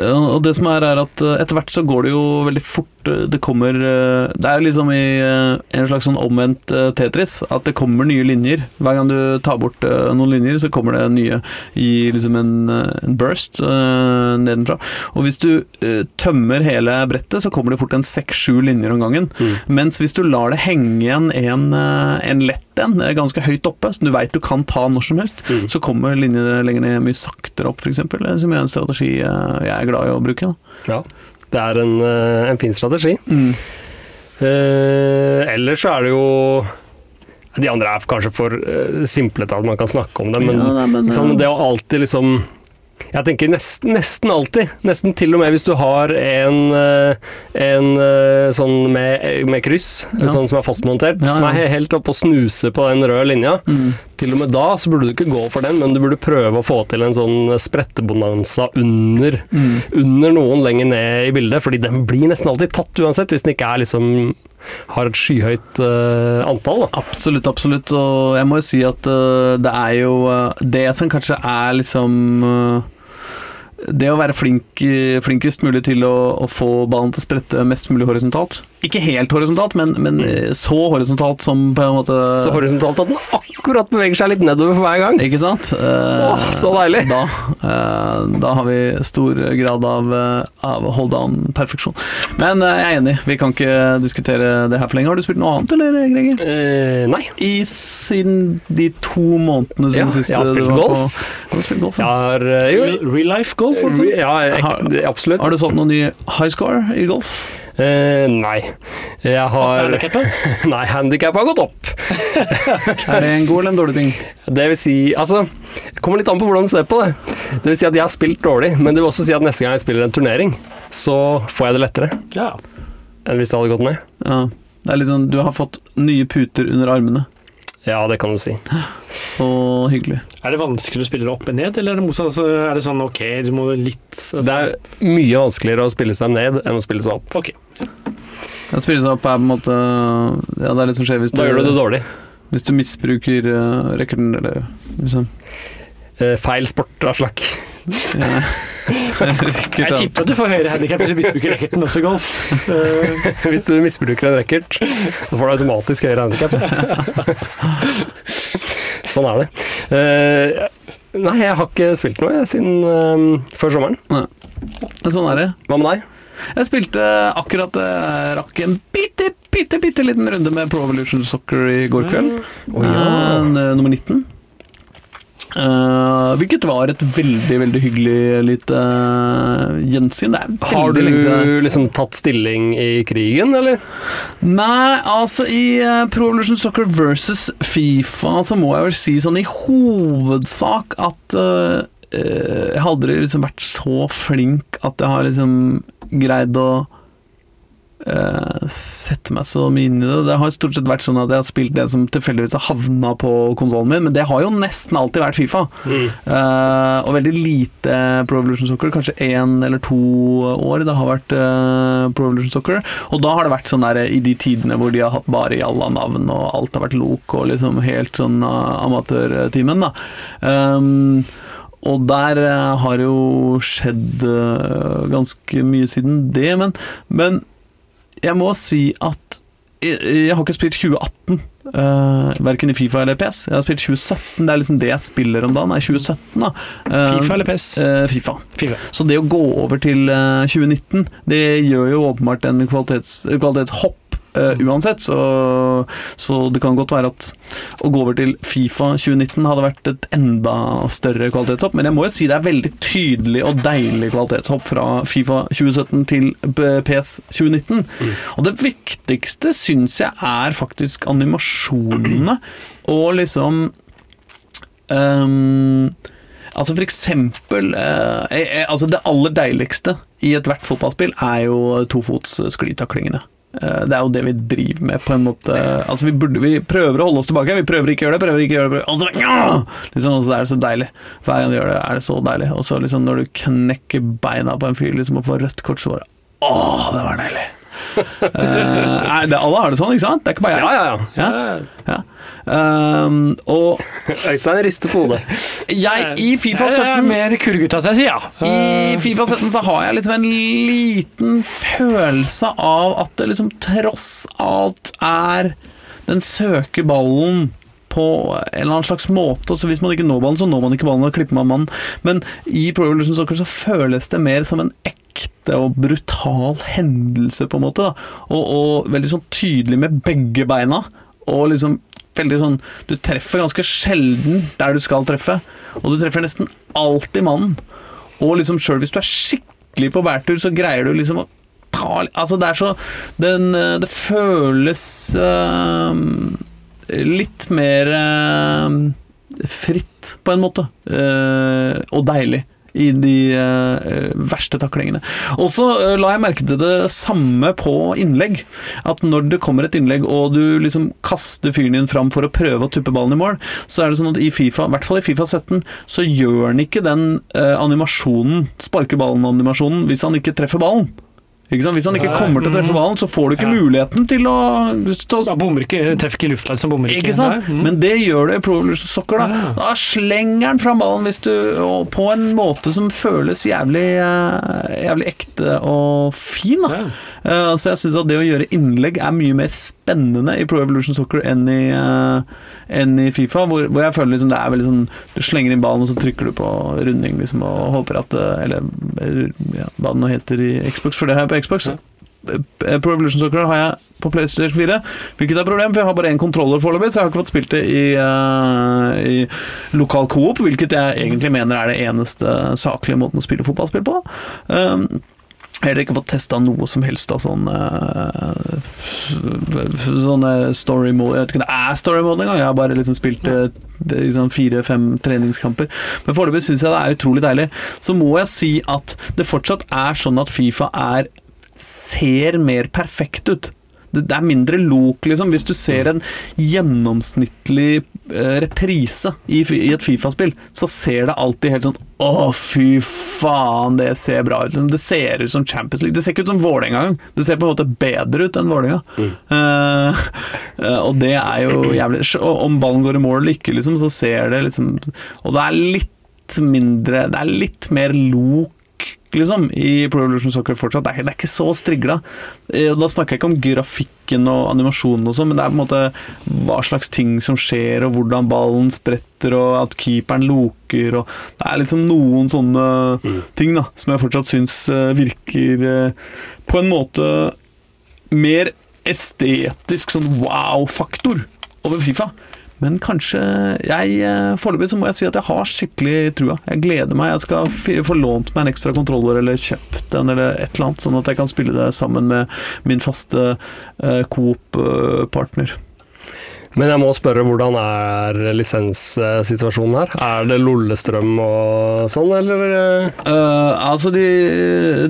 og det som er, er at eh, etter hvert så går det jo veldig fort. eh, Det kommer eh, Det er liksom i eh, en slags sånn omvendt eh, Tetris. At det kommer nye linjer. Hver gang du tar bort eh, noen linjer, så kommer det nye i liksom en, eh, en burst eh, nedenfra. Og hvis du eh, tømmer hele brettet, så kommer det fort en seks-sju linjer om gangen. Mm. Mens hvis du lar det henge igjen en, eh, en lett en, eh, ganske høyt oppe, som du veit du kan ta når som helst, Mm. så kommer linjene lenger ned mye saktere opp, f.eks. Som er en strategi eh, jeg er glad i å bruke. Da. Ja. Det er en, eh, en fin strategi. Eh, ellers så er det jo De andre er kanskje for simple til at man kan snakke om det, men Ja, nei, men, liksom, eh, det å alltid liksom Jeg tenker nesten, nesten alltid. Nesten til og med hvis du har en, eh, en eh, sånn med, med kryss, en Ja. sånn som er fastmontert, Ja, som er helt oppe og snuser på den røde linja. Mm. Til og med da så burde du ikke gå for den, men du burde prøve å få til en sånn sprettebonanza under, Mm. under noen lenger ned i bildet, fordi den blir nesten alltid tatt uansett, hvis den ikke er liksom har et skyhøyt uh, antall. Da. Absolutt, absolutt. Og jeg må jo si at uh, det er jo uh, det som kanskje er liksom Det å være flink, flinkest mulig til å, å få ballen til å sprette mest mulig horisontalt. Ikke helt horisontalt, men, men øh, så horisontalt som på en måte Så horisontalt at den akkurat beveger seg litt nedover for hver gang. Ikke sant? Eh, Åh, så deilig. Da, eh, da har vi stor grad av, eh, av hold down-perfeksjon. Men eh, jeg er enig, vi kan ikke diskutere det her for lenge. Har du spilt noe annet, eller, Greger? Eh, nei. I siden de to månedene Ja, siden sist jeg har du spilt var golf. På, har spilt golf? Jeg ja. har eh, Real, life golf, altså? Ja, jeg, absolutt. Har du satt noen ny high score i golf? Eh, nei. Jeg har? Nei, handikappet har gått opp. Er det en god eller en dårlig ting? Det vil si Altså, det kommer litt an på hvordan du ser på det. Det vil si at jeg har spilt dårlig, men det vil også si at neste gang jeg spiller en turnering, så får jeg det lettere Ja. enn hvis det hadde gått ned. Ja. Det er litt sånn, du har fått nye puter under armene. Ja, det kan du si. Så hyggelig. Er det vanskelig å spille det opp og ned, eller er det motsatt? Altså, er det sånn ok, du må litt altså, Det er mye vanskeligere å spille seg ned enn å spille seg opp. Ok. Å spille seg opp er på en måte Ja, det er litt som skjer hvis du, Da gjør du det dårlig. hvis du misbruker uh, rekorden, eller liksom Eh, feil sport av slakk. ja. Jeg tipper at du får høyere handikap hvis du misbruker racketen også i golf. Eh, Hvis du misbruker en racket, da får du automatisk høyere handikap. sånn er det. Eh, nei, jeg har ikke spilt noe jeg, siden eh, før sommeren. Men Sånn er det. Hva med deg? Jeg spilte akkurat eh, rakk en bitte, bitte, bitte liten runde med Pro Evolution Soccer i går kveld. Å, ja. uh, nummer 19. Eh, hvilket var et veldig veldig hyggelig lite uh, gjensyn. Har du liksom tatt stilling i krigen, eller? Nei, altså i uh, Pro Evolution Soccer versus Fifa så må jeg vel si sånn i hovedsak at uh, jeg har aldri liksom vært så flink at jeg har liksom greid å eh, sette meg så mye inn i det. Det har stort sett vært sånn at jeg har spilt det som tilfeldigvis har havna på konsollen min, men det har jo nesten alltid vært Fifa. Eh, og veldig lite Pro Evolution Soccer, kanskje én eller to år det har vært uh, Pro Evolution Soccer. Og da har det vært sånn der i de tidene hvor de har hatt bare Jalla-navn, og alt har vært lok og liksom helt sånn uh, amatørtimen, da. Um, og der har jo skjedd ganske mye siden det, men, men jeg må si at jeg, jeg har ikke spilt 2018, uh, verken i Fifa eller PS. Jeg har spilt 2017, det er liksom det jeg spiller om dagen. Nei, 2017, da. Uh, Fifa eller PES? Uh, Fifa. Fifa. Så det å gå over til uh, 2019, det gjør jo åpenbart en kvalitets, kvalitetshopp eh, uansett. Så, så det kan godt være at å gå over til Fifa 2019 hadde vært et enda større kvalitetshopp. Men jeg må jo si det er veldig tydelig og deilig kvalitetshopp fra Fifa 2017 til PS 2019. Og det viktigste syns jeg er faktisk animasjonene og liksom um, altså for eksempel eh, eh, altså Det aller deiligste i ethvert fotballspill er jo tofots sklitaklingene. Eh, det er jo det vi driver med, på en måte. Altså Vi burde Vi prøver å holde oss tilbake. Vi prøver ikke å gjøre det, prøver ikke å gjøre det. Og så, ja! liksom, og så er det så deilig. Hver gang du gjør det, er det så deilig. Og så liksom når du knekker beina på en fyr liksom, og får rødt kort, så bare Åh, det var deilig. uh, er det, alle har det sånn, ikke sant? Det er ikke bare jeg. Ja, ja, ja. Ja. Ja. Ehm, og Øystein rister på hodet. jeg i Fifa Jeg er mer kurgutta, så jeg sier ja. I Fifa 17 så har jeg liksom en liten følelse av at det liksom tross alt er Den søker ballen på en eller annen slags måte. Så hvis man ikke når ballen, så når man ikke ballen, og klipper man mannen. Men i Pro Evolution Soccer så føles det mer som en ekte og brutal hendelse, på en måte. Da. Og, og veldig sånn tydelig med begge beina. Og liksom veldig sånn Du treffer ganske sjelden der du skal treffe, og du treffer nesten alltid mannen. Og liksom sjøl hvis du er skikkelig på bærtur, så greier du liksom å ta Altså, det er så den, eh, Det føles uh, litt mer uh, fritt, på en måte. uh, og deilig. I de eh, verste taklingene. Og så eh, la jeg merke til det samme på innlegg. At når det kommer et innlegg, og du liksom kaster fyren din fram for å prøve å tuppe ballen i mål, så er det sånn at i Fifa, i hvert fall i Fifa 17, så gjør han ikke den eh, animasjonen, sparke ballen-animasjonen, hvis han ikke treffer ballen. Hvis han ikke kommer til å treffe ballen, så får du ikke muligheten til å, til å Da bommer ikke, treffer ikke lufta. Bommer ikke. ikke sant? Mm. Men det gjør det i Pro Evolution Soccer. Da Da slenger han fram ballen hvis du, på en måte som føles jævlig, eh, jævlig ekte og fin. Da. Eh, Så jeg syns at det å gjøre innlegg er mye mer spennende i Pro Evolution Soccer enn i, eh, enn i Fifa, hvor, hvor jeg føler liksom det er veldig sånn Du slenger inn ballen, og så trykker du på runding liksom, og håper at eh, Eller ja, hva det nå heter i Xbox, for det har jeg på Xbox. Ja. Pro Evolution Soccer har jeg på PlayStation 4, hvilket er et problem, for jeg har bare én kontroller foreløpig, så jeg har ikke fått spilt det i, uh, i lokal coop, hvilket jeg egentlig mener er det eneste saklige måten å spille fotballspill på. Um, jeg ikke fått testa noe som helst av sånn eh, Sånne story mode Jeg vet ikke om det er story mode engang. Jeg har bare liksom spilt sånn fire-fem treningskamper. Men foreløpig syns jeg det er utrolig deilig. Så må jeg si at det fortsatt er sånn at Fifa er ser mer perfekt ut. Det, det er mindre lok, liksom. Hvis du ser en gjennomsnittlig eh, reprise i, i et Fifa-spill, så ser det alltid helt sånn Å, fy faen, det ser bra ut. Det ser ut som Champions League. Det ser ikke ut som Vålerenga engang. Det ser på en måte bedre ut enn Vålerenga. Mm. Uh, uh, og det er jo jævlig og Om ballen går i mål eller ikke, liksom, så ser det liksom Og det er litt mindre Det er litt mer lok liksom, i Pro Evolution Soccer fortsatt. Det er, det er ikke så strigla. Eh, Da snakker jeg ikke om grafikken og animasjonen og sånn, men det er på en måte hva slags ting som skjer, og hvordan ballen spretter, og at keeperen loker, og Det er liksom noen sånne ting da, som jeg fortsatt syns eh, virker eh, på en måte mer estetisk sånn wow-faktor over Fifa. Men kanskje jeg eh, Foreløpig så må jeg si at jeg har skikkelig trua. Jeg gleder meg. Jeg skal få lånt meg en ekstra kontroller eller kjøpt den eller et eller annet, sånn at jeg kan spille det sammen med min faste uh, Coop-partner. Men jeg må spørre, hvordan er lisenssituasjonen her? Er det Lollestrøm og sånn, eller? eh? Eh, altså, de,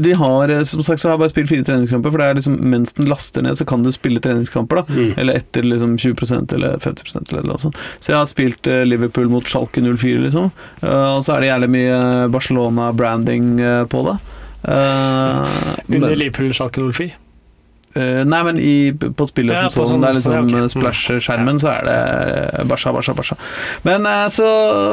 de har eh, Som sagt så har jeg bare spilt fire treningskamper, for det er liksom mens den laster ned, så kan du spille treningskamper, da. Mm. Eller etter liksom 20% eller 50% eller noe sånt. Så jeg har spilt Liverpool mot Schalke 04, liksom. Uh, og så er det jævlig mye Barcelona-branding på det. Uh, Under Liverpool Schalke 04. eh, nei, men i, på spillet Ja, som sånn, sånn- det er liksom sånn, eh, splash-skjermen, så er det basha, basha, basha. Men uh, så,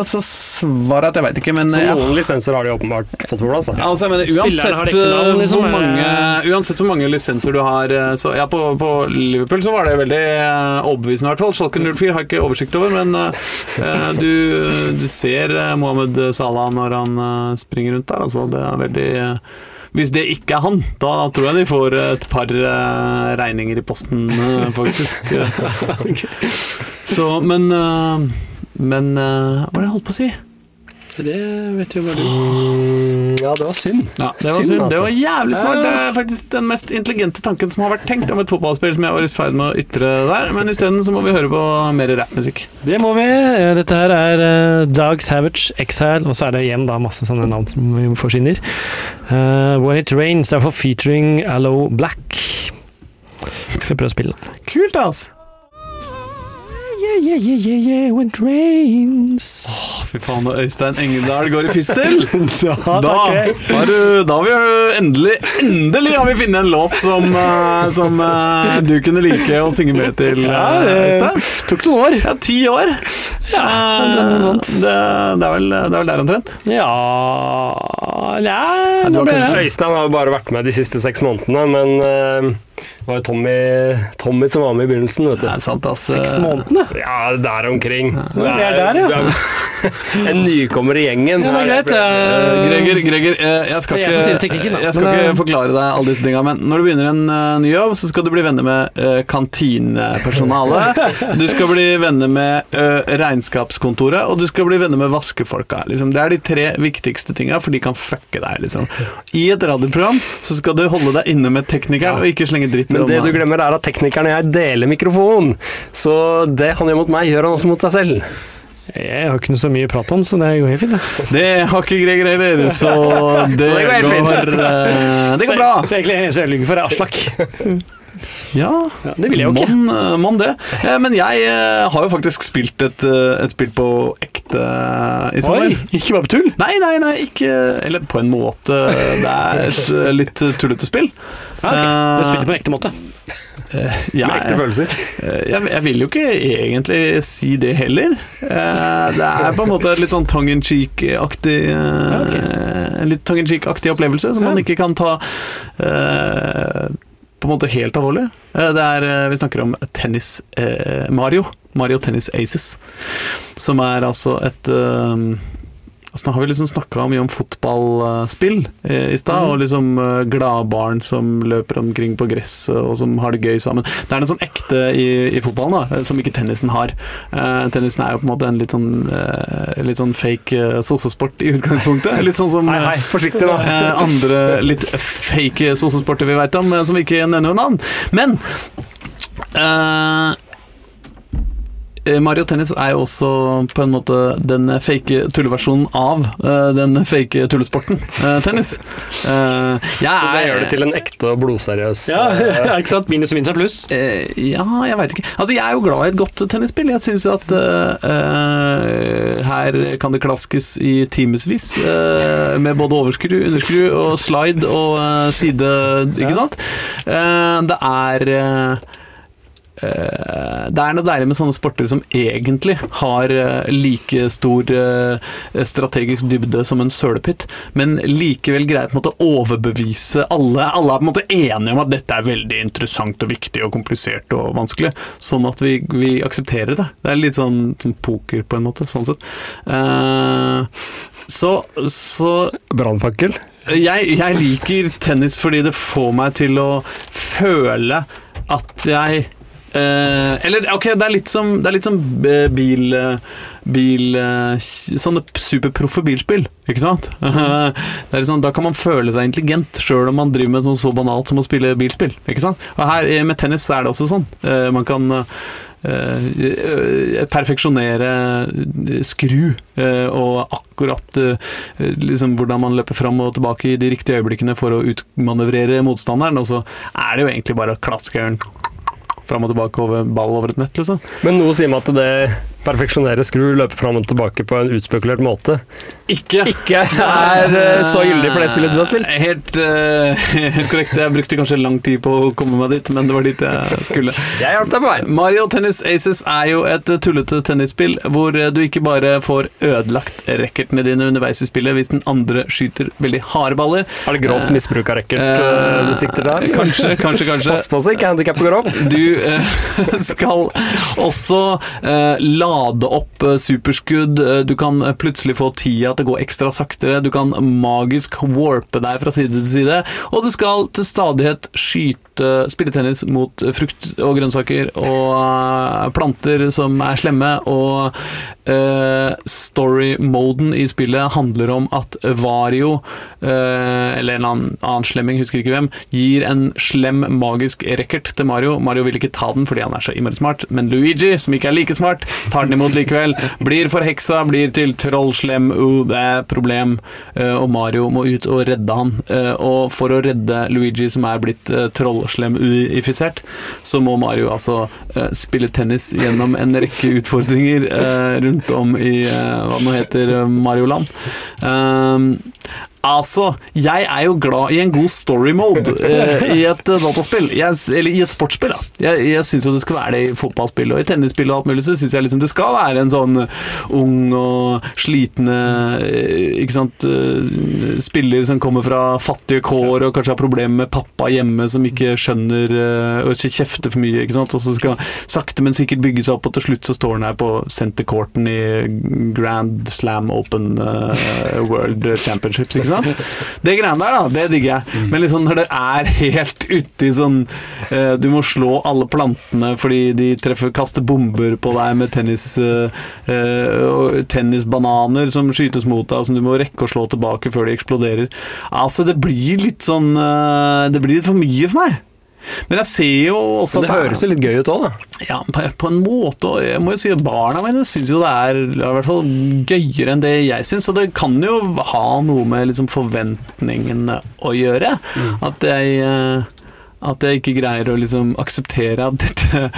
så svaret at jeg veit ikke, men Så noen ja. lisenser har de åpenbart fått for altså. Altså, mener, uansett, eh, liksom, hvor mange, uansett hvor mange lisenser du har så, ja, på, på Liverpool så var det veldig overbevisende, i hvert fall. Schalken 04 har jeg ikke oversikt over, men uh, du, du ser Mohammed Salah når han springer rundt der. Altså, det er veldig hvis det ikke er han, da tror jeg de får et par eh, regninger i posten, eh, faktisk. Så, men eh, Men hva var det jeg holdt på å si? Det vet jo bare du. Mm, ja, det var synd. Ja, det var Synd, synd. Det altså. var jævlig smart. Det er faktisk den mest intelligente tanken som har vært tenkt om et fotballspill som jeg var i ferd med å ytre der, men isteden så må vi høre på mer rappmusikk. Det må vi. Eh, Dette her er eh, Savage, Exile, og så er det igjen da masse sånne navn som vi forsvinner. Uh, When It Rains, derfor featuring Allo Black. Skal prøve å spille den. Kult, altså. Yeah, yeah, yeah, yeah, yeah, when it rains. Å, fy faen, Øystein Engedal går i fistel. Da Da har, du, da har vi endelig Endelig har vi funnet en låt som, eh, som eh, du kunne like å synge med til, Ja, eh, det Øystein. tok noen år. Ja, ti år. Ja, Eh, det, det, er vel, det er vel der omtrent. Ja Nja, du nå ble det Øystein har jo bare vært med de siste seks månedene, men eh, det var jo Tommy, Tommy som var med i begynnelsen, vet Det er sant, ass. seks månedene? Ja, der omkring. vi er der, ja. En nykommer i gjengen. Ja, det er greit. Eh, Greger, Greger eh, jeg skal ikke, jeg skal ikke eh, forklare deg alle disse tinga, men når du begynner en ny jobb, så skal du bli venner med kantinepersonalet. Du skal bli venner med regnskapskontoret, og du skal bli venner med vaskefolka. Liksom. Det er de tre viktigste tinga, for de kan fucke deg. Liksom. I et radioprogram så skal du holde deg inne med teknikeren, og ikke slenge dritt i Men det du glemmer, er at teknikeren og jeg deler mikrofon. Så det han gjør mot meg, gjør han også mot seg selv. Jeg har ikke noe så mye å prate om, så det går helt fint. det. Det har ikke Greger heller, så det, det går går uh, Det går bra. Så, så egentlig eneste jeg lyver for, er Aslak. Ja, Ja, det vil jeg jo ikke. Mon, eh, mon det. Eh, Men jeg har jo faktisk spilt et, et spill på ekte i sommer. Oi, ikke bare på tull. Nei, nei, nei, ikke Eller på en måte. Det er et litt tullete spill. Ja, okay. Du spilte på en ekte måte. Jeg, Med ekte følelser. Eh, jeg, jeg vil jo ikke egentlig si det heller. Eh, Det er på en måte litt sånn tongue in cheek-aktig eh, En litt tongue in cheek-aktig opplevelse som man ikke kan ta eh, på en måte helt alvorlig. Eh, Det er, eh, Vi snakker om tennis eh, Mario. Mario Tennis Aces. Som er altså et nå har vi liksom snakka mye om fotballspill eh, i stad, og liksom eh, gladbarn som løper omkring på gresset og som har det gøy sammen. Det er noe sånn ekte i, i fotballen da, eh, som ikke tennisen har. Uh, tennisen er jo på en måte en litt sånn, uh, litt sånn fake uh, sossesport i utgangspunktet. Litt sånn som Hei, forsiktig eh, andre litt fake sossesporter vi veit om, som vi ikke nevner noe navn. Men Mario Tennis er jo også på en måte den fake tulleversjonen av uh, den fake tullesporten uh, tennis. Uh, jeg Så det gjør det til en ekte og blodseriøs Ja, eh, ikke sant? Minus og minus er pluss. Eh, ja, jeg veit ikke. Altså, jeg er jo glad i et godt tennisspill. Jeg syns at eh, eh, her kan det klaskes i timevis eh, med både overskru, underskru og slide og eh, side, ikke sant? Eh, det er eh, eh, det er noe deilig med sånne sporter som egentlig har eh, like stor eh, strategisk dybde som en sølepytt, men likevel greier på en måte å overbevise alle. Alle er på en måte enige om at dette er veldig interessant og viktig og komplisert og vanskelig, sånn at vi, vi aksepterer det. Det er litt sånn, sånn poker på en måte, sånn sett. Eh, så, så Brannfakkel. jeg, jeg liker tennis fordi det får meg til å føle at jeg eh, Eller ok, det er litt som, det er litt som eh, bil, eh, bil eh, Sånne superproffe bilspill, ikke sant? Det er sånn, da kan man føle seg intelligent sjøl om man driver med sånn så banalt som å spille bilspill. Ikke sant? Og her med tennis er det også sånn. Eh, Man kan eh, perfeksjonere skru og akkurat liksom hvordan man løper fram og tilbake i de riktige øyeblikkene for å utmanøvrere motstanderen, og så er det jo egentlig bare å klaske den fram og tilbake over ball over et nett, liksom. Men noe sier meg at det perfeksjonere skru, løpe fram og tilbake på en utspekulert måte, Ikke ikke er eh, så gyldig for det spillet du har spilt. Helt, uh, helt korrekt. Jeg brukte kanskje lang tid på å komme meg dit, men det var dit jeg skulle. Jeg hjalp deg på vei. Mario Tennis Aces er jo et tullete tennisspill hvor du ikke bare får ødelagt racketene dine underveis i spillet hvis den andre skyter veldig harde baller. Er det grovt misbruk av racket eh, du sikter der? Kanskje, kanskje, kanskje. Pass på så ikke handikappet går opp. Du eh, skal også eh, lade opp eh, superskudd. Eh, Du kan eh, plutselig få tida til å gå ekstra saktere. Du kan magisk warpe deg fra side til side. Og du skal til stadighet skyte spille tennis mot frukt og grønnsaker og planter som er slemme. Og uh, story-moden i spillet handler om at Vario, uh, eller en annen, annen slemming, husker ikke hvem, gir en slem magisk racket til Mario. Mario vil ikke ta den fordi han er så innmari smart, men Luigi, som ikke er like smart, tar den imot likevel. Blir forheksa, blir til trollslem, uh, det er problem, Uh, og Mario må ut og redde han. Uh, og for å redde Luigi, som er blitt uh, trollslem-uifisert, så må Mario altså eh, spille tennis gjennom en rekke utfordringer eh, rundt om i eh, hva nå heter. Mario-land. Altså, jeg er jo glad i en god story mode eh, i et eh, dataspill. Jeg, eller i et sportsspill, da. Jeg, jeg syns jo det skal være det i fotballspill og i tennisspill og alt mulig, så syns jeg liksom det skal være en sånn ung og slitne eh, ikke sant, eh, spiller som kommer fra fattige kår og kanskje har problemer med pappa hjemme som ikke skjønner eh, og ikke kjefter for mye, ikke sant, og så skal sakte, men sikkert bygge seg opp, og til slutt så står han her på sentercourten i Grand Slam Open eh, World Championships, ikke sant? Det greiene der, da, det digger jeg. Men liksom når det er helt uti sånn eh, Du må slå alle plantene fordi de treffer kaster bomber på deg med tennis eh, tennisbananer som skytes mot deg, som du må rekke å slå tilbake før de eksploderer. Altså, det blir litt sånn Det blir litt for mye for meg. Men jeg ser jo også Det høres jo litt gøy ut òg, da. Ja, på, på en måte. Og jeg må jo si at barna mine syns jo det er i hvert fall gøyere enn det jeg syns. Så det kan jo ha noe med liksom forventningene å gjøre. At jeg eh, at jeg ikke greier å liksom akseptere at dette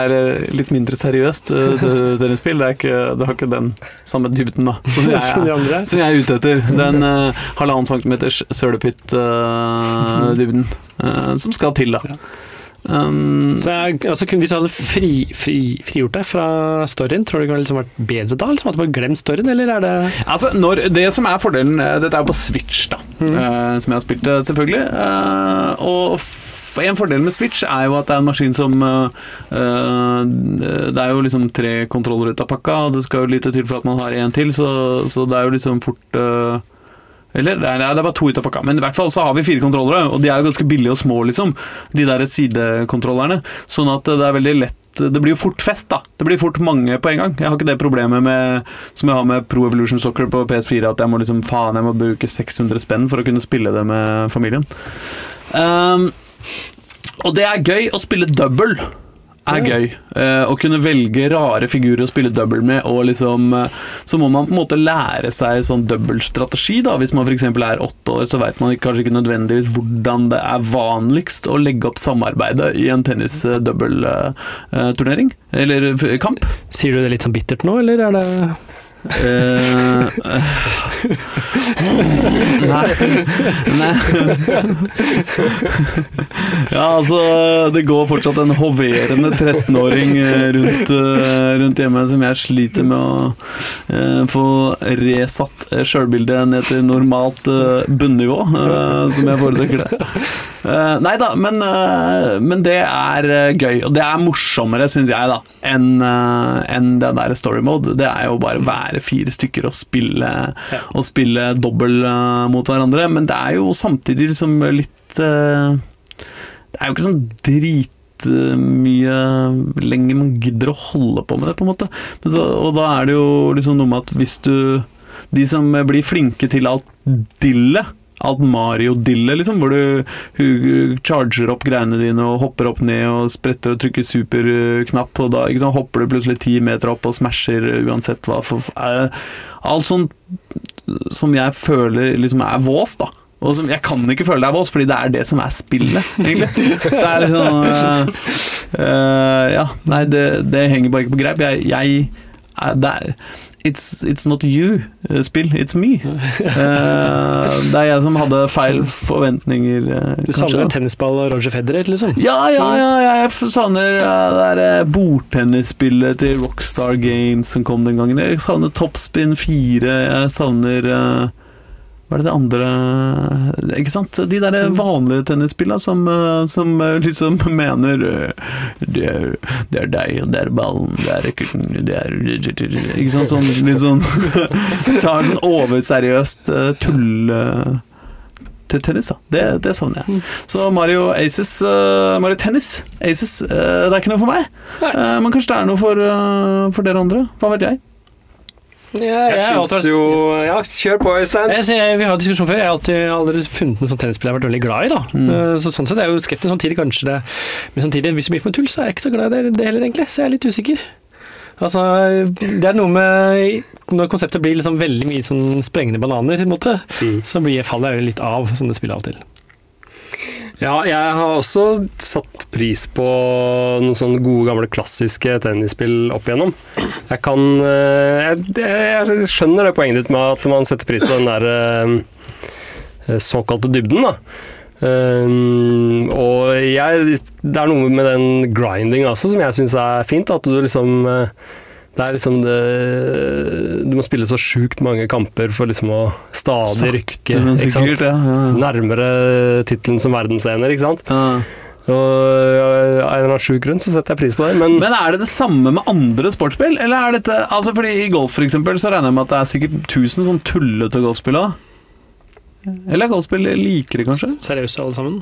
er eh, litt mindre seriøst eh, tennisspill. Det, er ikke, det har ikke den samme dybden da som jeg, Som som jeg er ute etter. Den uh, halvannen centimeters sølepytt-dybden som skal til, da. Um, Så jeg, altså, hvis du hadde fri, fri, frigjort deg fra storyen, tror du det kunne liksom vært bedre da? Liksom at du bare glemt storyen, eller er det Altså, når, det som er fordelen eh, Dette er jo på Switch, da. eh, som jeg har spilt, det, selvfølgelig. Uh, og en fordel med Switch er jo at det er en maskin som eh, Det er jo liksom tre kontroller ut av pakka, og det skal jo lite til for at man har en til, så, så det er jo liksom fort uh, eller, er, det er bare to ut av pakka, men i hvert fall så har vi fire kontrollere, og de er jo ganske billige og små, liksom. De der sidekontrollerne. Sånn at det er veldig lett Det blir jo fort fest, da. Det blir fort mange på en gang. Jeg har ikke det problemet med, som jeg har med Pro Evolution Soccer på PS4, at jeg må liksom faen, jeg må bruke 600 spenn for å kunne spille det med familien. Um, og det er gøy å spille double. Er gøy. Eh, å kunne velge rare figurer å spille double med, og liksom eh, Så må man på en måte lære seg sånn dobbeltstrategi, da. Hvis man f.eks. er åtte år, så vet man kanskje ikke nødvendigvis hvordan det er vanligst å legge opp samarbeidet i en tennis-double-turnering. Eller eh, kamp. Sier du det litt sånn bittert nå, eller er det Eh, nei. nei. ja, altså Det går fortsatt en hoverende 13-åring eh, rundt, eh, rundt hjemme som jeg sliter med å uh, få resatt sjølbildet ned til normalt uh, bunnivå, som jeg foretrekker det. Eh, nei da, men, uh, men det er eh, gøy, og det er morsommere, syns jeg, da, enn uh, en den der story mode. Det er jo bare være fire stykker og spille, og spille dobbel uh, mot hverandre, men det er jo samtidig liksom litt Det er jo ikke sånn drit eh, mye lenger man gidder å holde på med det, på en måte. Men så, og da er det jo liksom noe med at hvis du De som blir flinke til alt dillet Alt Mario-dille, liksom, hvor du hun charger opp greiene dine og hopper opp ned og spretter og trykker superknapp, og da sant, hopper du plutselig ti meter opp og smasher uansett hva for uh, Alt sånt som jeg føler liksom er vås, da. Og som jeg kan ikke føle det er vås, fordi det er det som er spillet, egentlig. Så det er litt sånn uh, eh, Ja, nei, det, det henger bare ikke på greip. Jeg, jeg det er, It's, it's not you, eh, it's me. Eh, det er jeg som hadde feil forventninger, eh, Du kanskje. savner en tennisball og Roger Federer, liksom? Ja, ja, ja, jeg savner det der bordtennisspillet til Rockstar Games som kom den gangen. Jeg savner Topspin 4, jeg savner Hva er det det andre Ikke sant? De der vanlige tennisspillene som, eh, som eh, liksom mener eh, det er, det er deg, det er ballen, det er racketen, det er Ikke sant? Sånn litt sånn Tar sånn overseriøst tull til tennis, da. Det, det savner jeg. Så Mario Aces Mario Tennis Aces, det er ikke noe for meg. Men kanskje det er noe for, for dere andre. Hva vet jeg. Ja, Jeg har syns jo Ja, kjør på, Øystein. Vi har diskusjon før. Jeg har alltid aldri funnet en sånn tennisspiller jeg har vært veldig glad i. da. Mm. Eh, Så sånn sett er jeg jo skeptisk. Samtidig kanskje det Men samtidig, hvis det blir på en tull, så er jeg ikke så glad i det, det heller, egentlig. Så jeg er litt usikker. Altså, Det er noe med Når konseptet blir liksom veldig mye sånn sprengende bananer, på en måte, Mm. så blir, faller jeg jo litt av sånne spill av og til. Ja, jeg har også satt pris på noen sånne gode, gamle, klassiske tennisspill opp igjennom. Jeg kan eh, Jeg, jeg skjønner det poenget ditt med at man setter pris på den der eh, såkalte dybden, da. Um, og jeg Det er noe med den grinding også som jeg syns er fint. At du liksom eh, Det er liksom det Du må spille så sjukt mange kamper for liksom å stadig rykke. Ikke sant? sikkert, ja. ja. nærmere tittelen som verdensener, ikke sant? Ja. Og av en eller annen sjuk grunn så setter jeg pris på det, men, Men er det det samme med andre sportsspill? Eller er dette Altså fordi I golf for eksempel, så regner jeg med at det er sikkert 1000 sånn tullete golfspill òg. Eller er golfspill likere, kanskje? Seriøse alle sammen.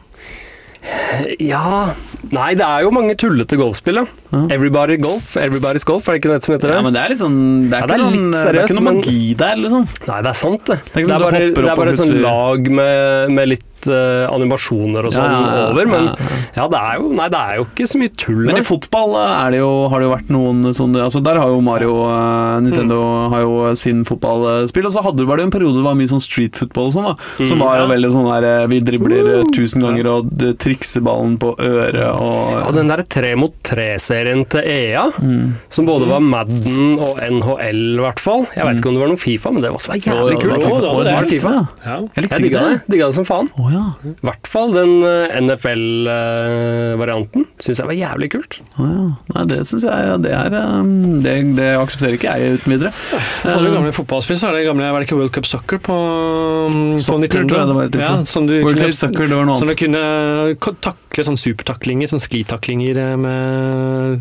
Ja Nei, det er jo mange tullete golfspill, ja. Everybody Golf. Everybody's Golf, er det ikke det som heter det? Ja, men det er litt sånn Det er, Ja, det er ikke, litt sånn, det er ikke noe magi der, liksom. Nei, det er sant, det. Det er Det er sånn bare, det er bare et sånn lag med, med litt eh, animasjoner og sånn Ja, over, men ja, det er jo Nei, det er jo ikke så mye tull Men i fotball eh, er det jo, har det jo vært noen sånne altså Der har jo Mario uh, Nintendo Mm. har jo sin fotballspill. Og så hadde, var det en periode det var mye sånn street football og sånn, da. Som Mm. var jo Ja. veldig sånn der Vi dribler uh, tusen ganger og trikser ballen på øret og Ja, den der tre mot tre-serien til EA, mm. som både var Madden og NHL, i hvert fall. Jeg vet ikke om det var noe Fifa, men det var også jævlig kult. ja. Jeg likte det. det. Digga det som faen. Å ja. I hvert fall den eh, NFL-varianten syns jeg var jævlig kult. Oh, ja. Nei, det syns jeg det er um, det, det aksepterer ikke jeg uten videre. Så har du gamle fotballspill, så er det gamle Var det ikke World Cup Soccer på, på Soccer, Nintendo? tror jeg det var et ja, som du World kunne, Cup Soccer, det var noe annet. som du kunne takle sånn supertaklinger, sånn sklitaklinger eh, med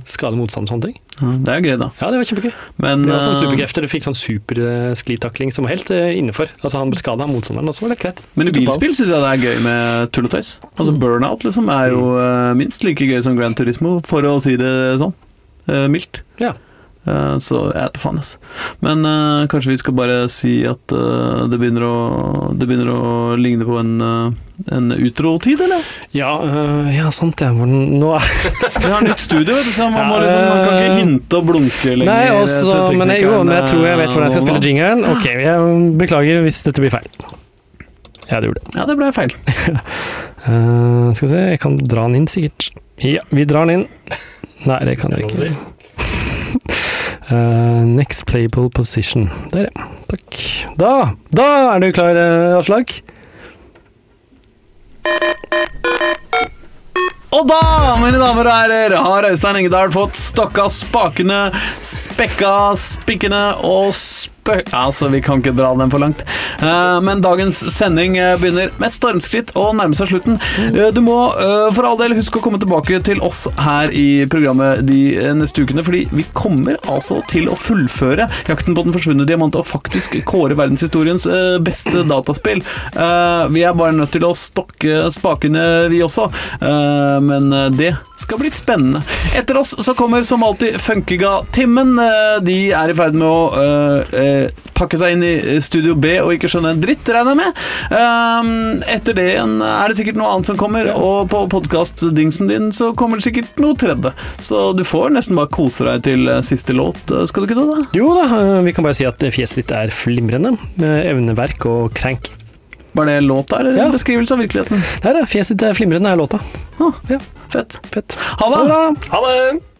skade motstand og sånne ting. Ja, det er gøy, da. Ja, det var kjempegøy. Men Det var sånn eh, superkrefter, du fikk sånn supersklitakling som var helt innenfor. Altså han ble skada av motstanderen, og så var det greit. Men i bilspill syns jeg det er gøy med tull og tøys. Altså Burnout liksom er jo eh, minst like gøy som Grand Turismo, for å si det sånn. eh, mildt. Ja. Eh, så jeg vet faen, ass. Men uh, kanskje vi skal bare si at uh, det, begynner å, det begynner å ligne på en, uh, en utro-tid, eller? Ja, uh, ja, sant det. Nå er Vi har nytt studio, vet du, så man, Ja, liksom, man kan ikke hinte og blunke lenger. Nei, også, til men jeg, jo, men jeg tror jeg vet hvordan jeg skal spille jingeren. Ok, jeg beklager hvis dette blir feil. Ja, det gjorde det. Ja, det ble feil. Skal vi se, jeg kan dra den inn sikkert. Ja, vi drar den inn. Nei, det kan jeg ikke. Eh, next playable position. Der, ja. Takk. Da, da er du klar, eh, Aslak? Og da, mine damer og herrer, har Øystein Engedal fått stokka spakene, spekka spikkene og spø... Altså, vi kan ikke dra den for langt. Eh, men dagens sending eh, begynner med stormskritt og nærmer seg slutten. Eh, du må for all del huske å komme tilbake til oss her i programmet de neste ukene, fordi vi kommer altså til å fullføre Jakten på den forsvunne diamant og faktisk kåre verdenshistoriens beste dataspill. Vi er bare nødt til å stokke spakene, vi også. Men det skal bli spennende. Etter oss så kommer som alltid Funkiga-timmen. Eh, de er i ferd med å eh, eh, pakke seg inn i Studio B og ikke skjønne en dritt, regner jeg med. Um, etter det igjen er det sikkert noe annet som kommer, og på podkast-dingsen din så kommer det sikkert noe tredje. Så du får nesten bare kose deg til eh, siste låt, eh, skal du ikke det? da? Jo da, eh, vi kan bare si at fjeset ditt er flimrende, med evneverk og krenk. Var det låta eller Ja. en beskrivelse av virkeligheten? Der, det, Fjeset ditt er flimrende er låta. Ah, Ja, fett. fett. Ha det! Ha det! Ha det!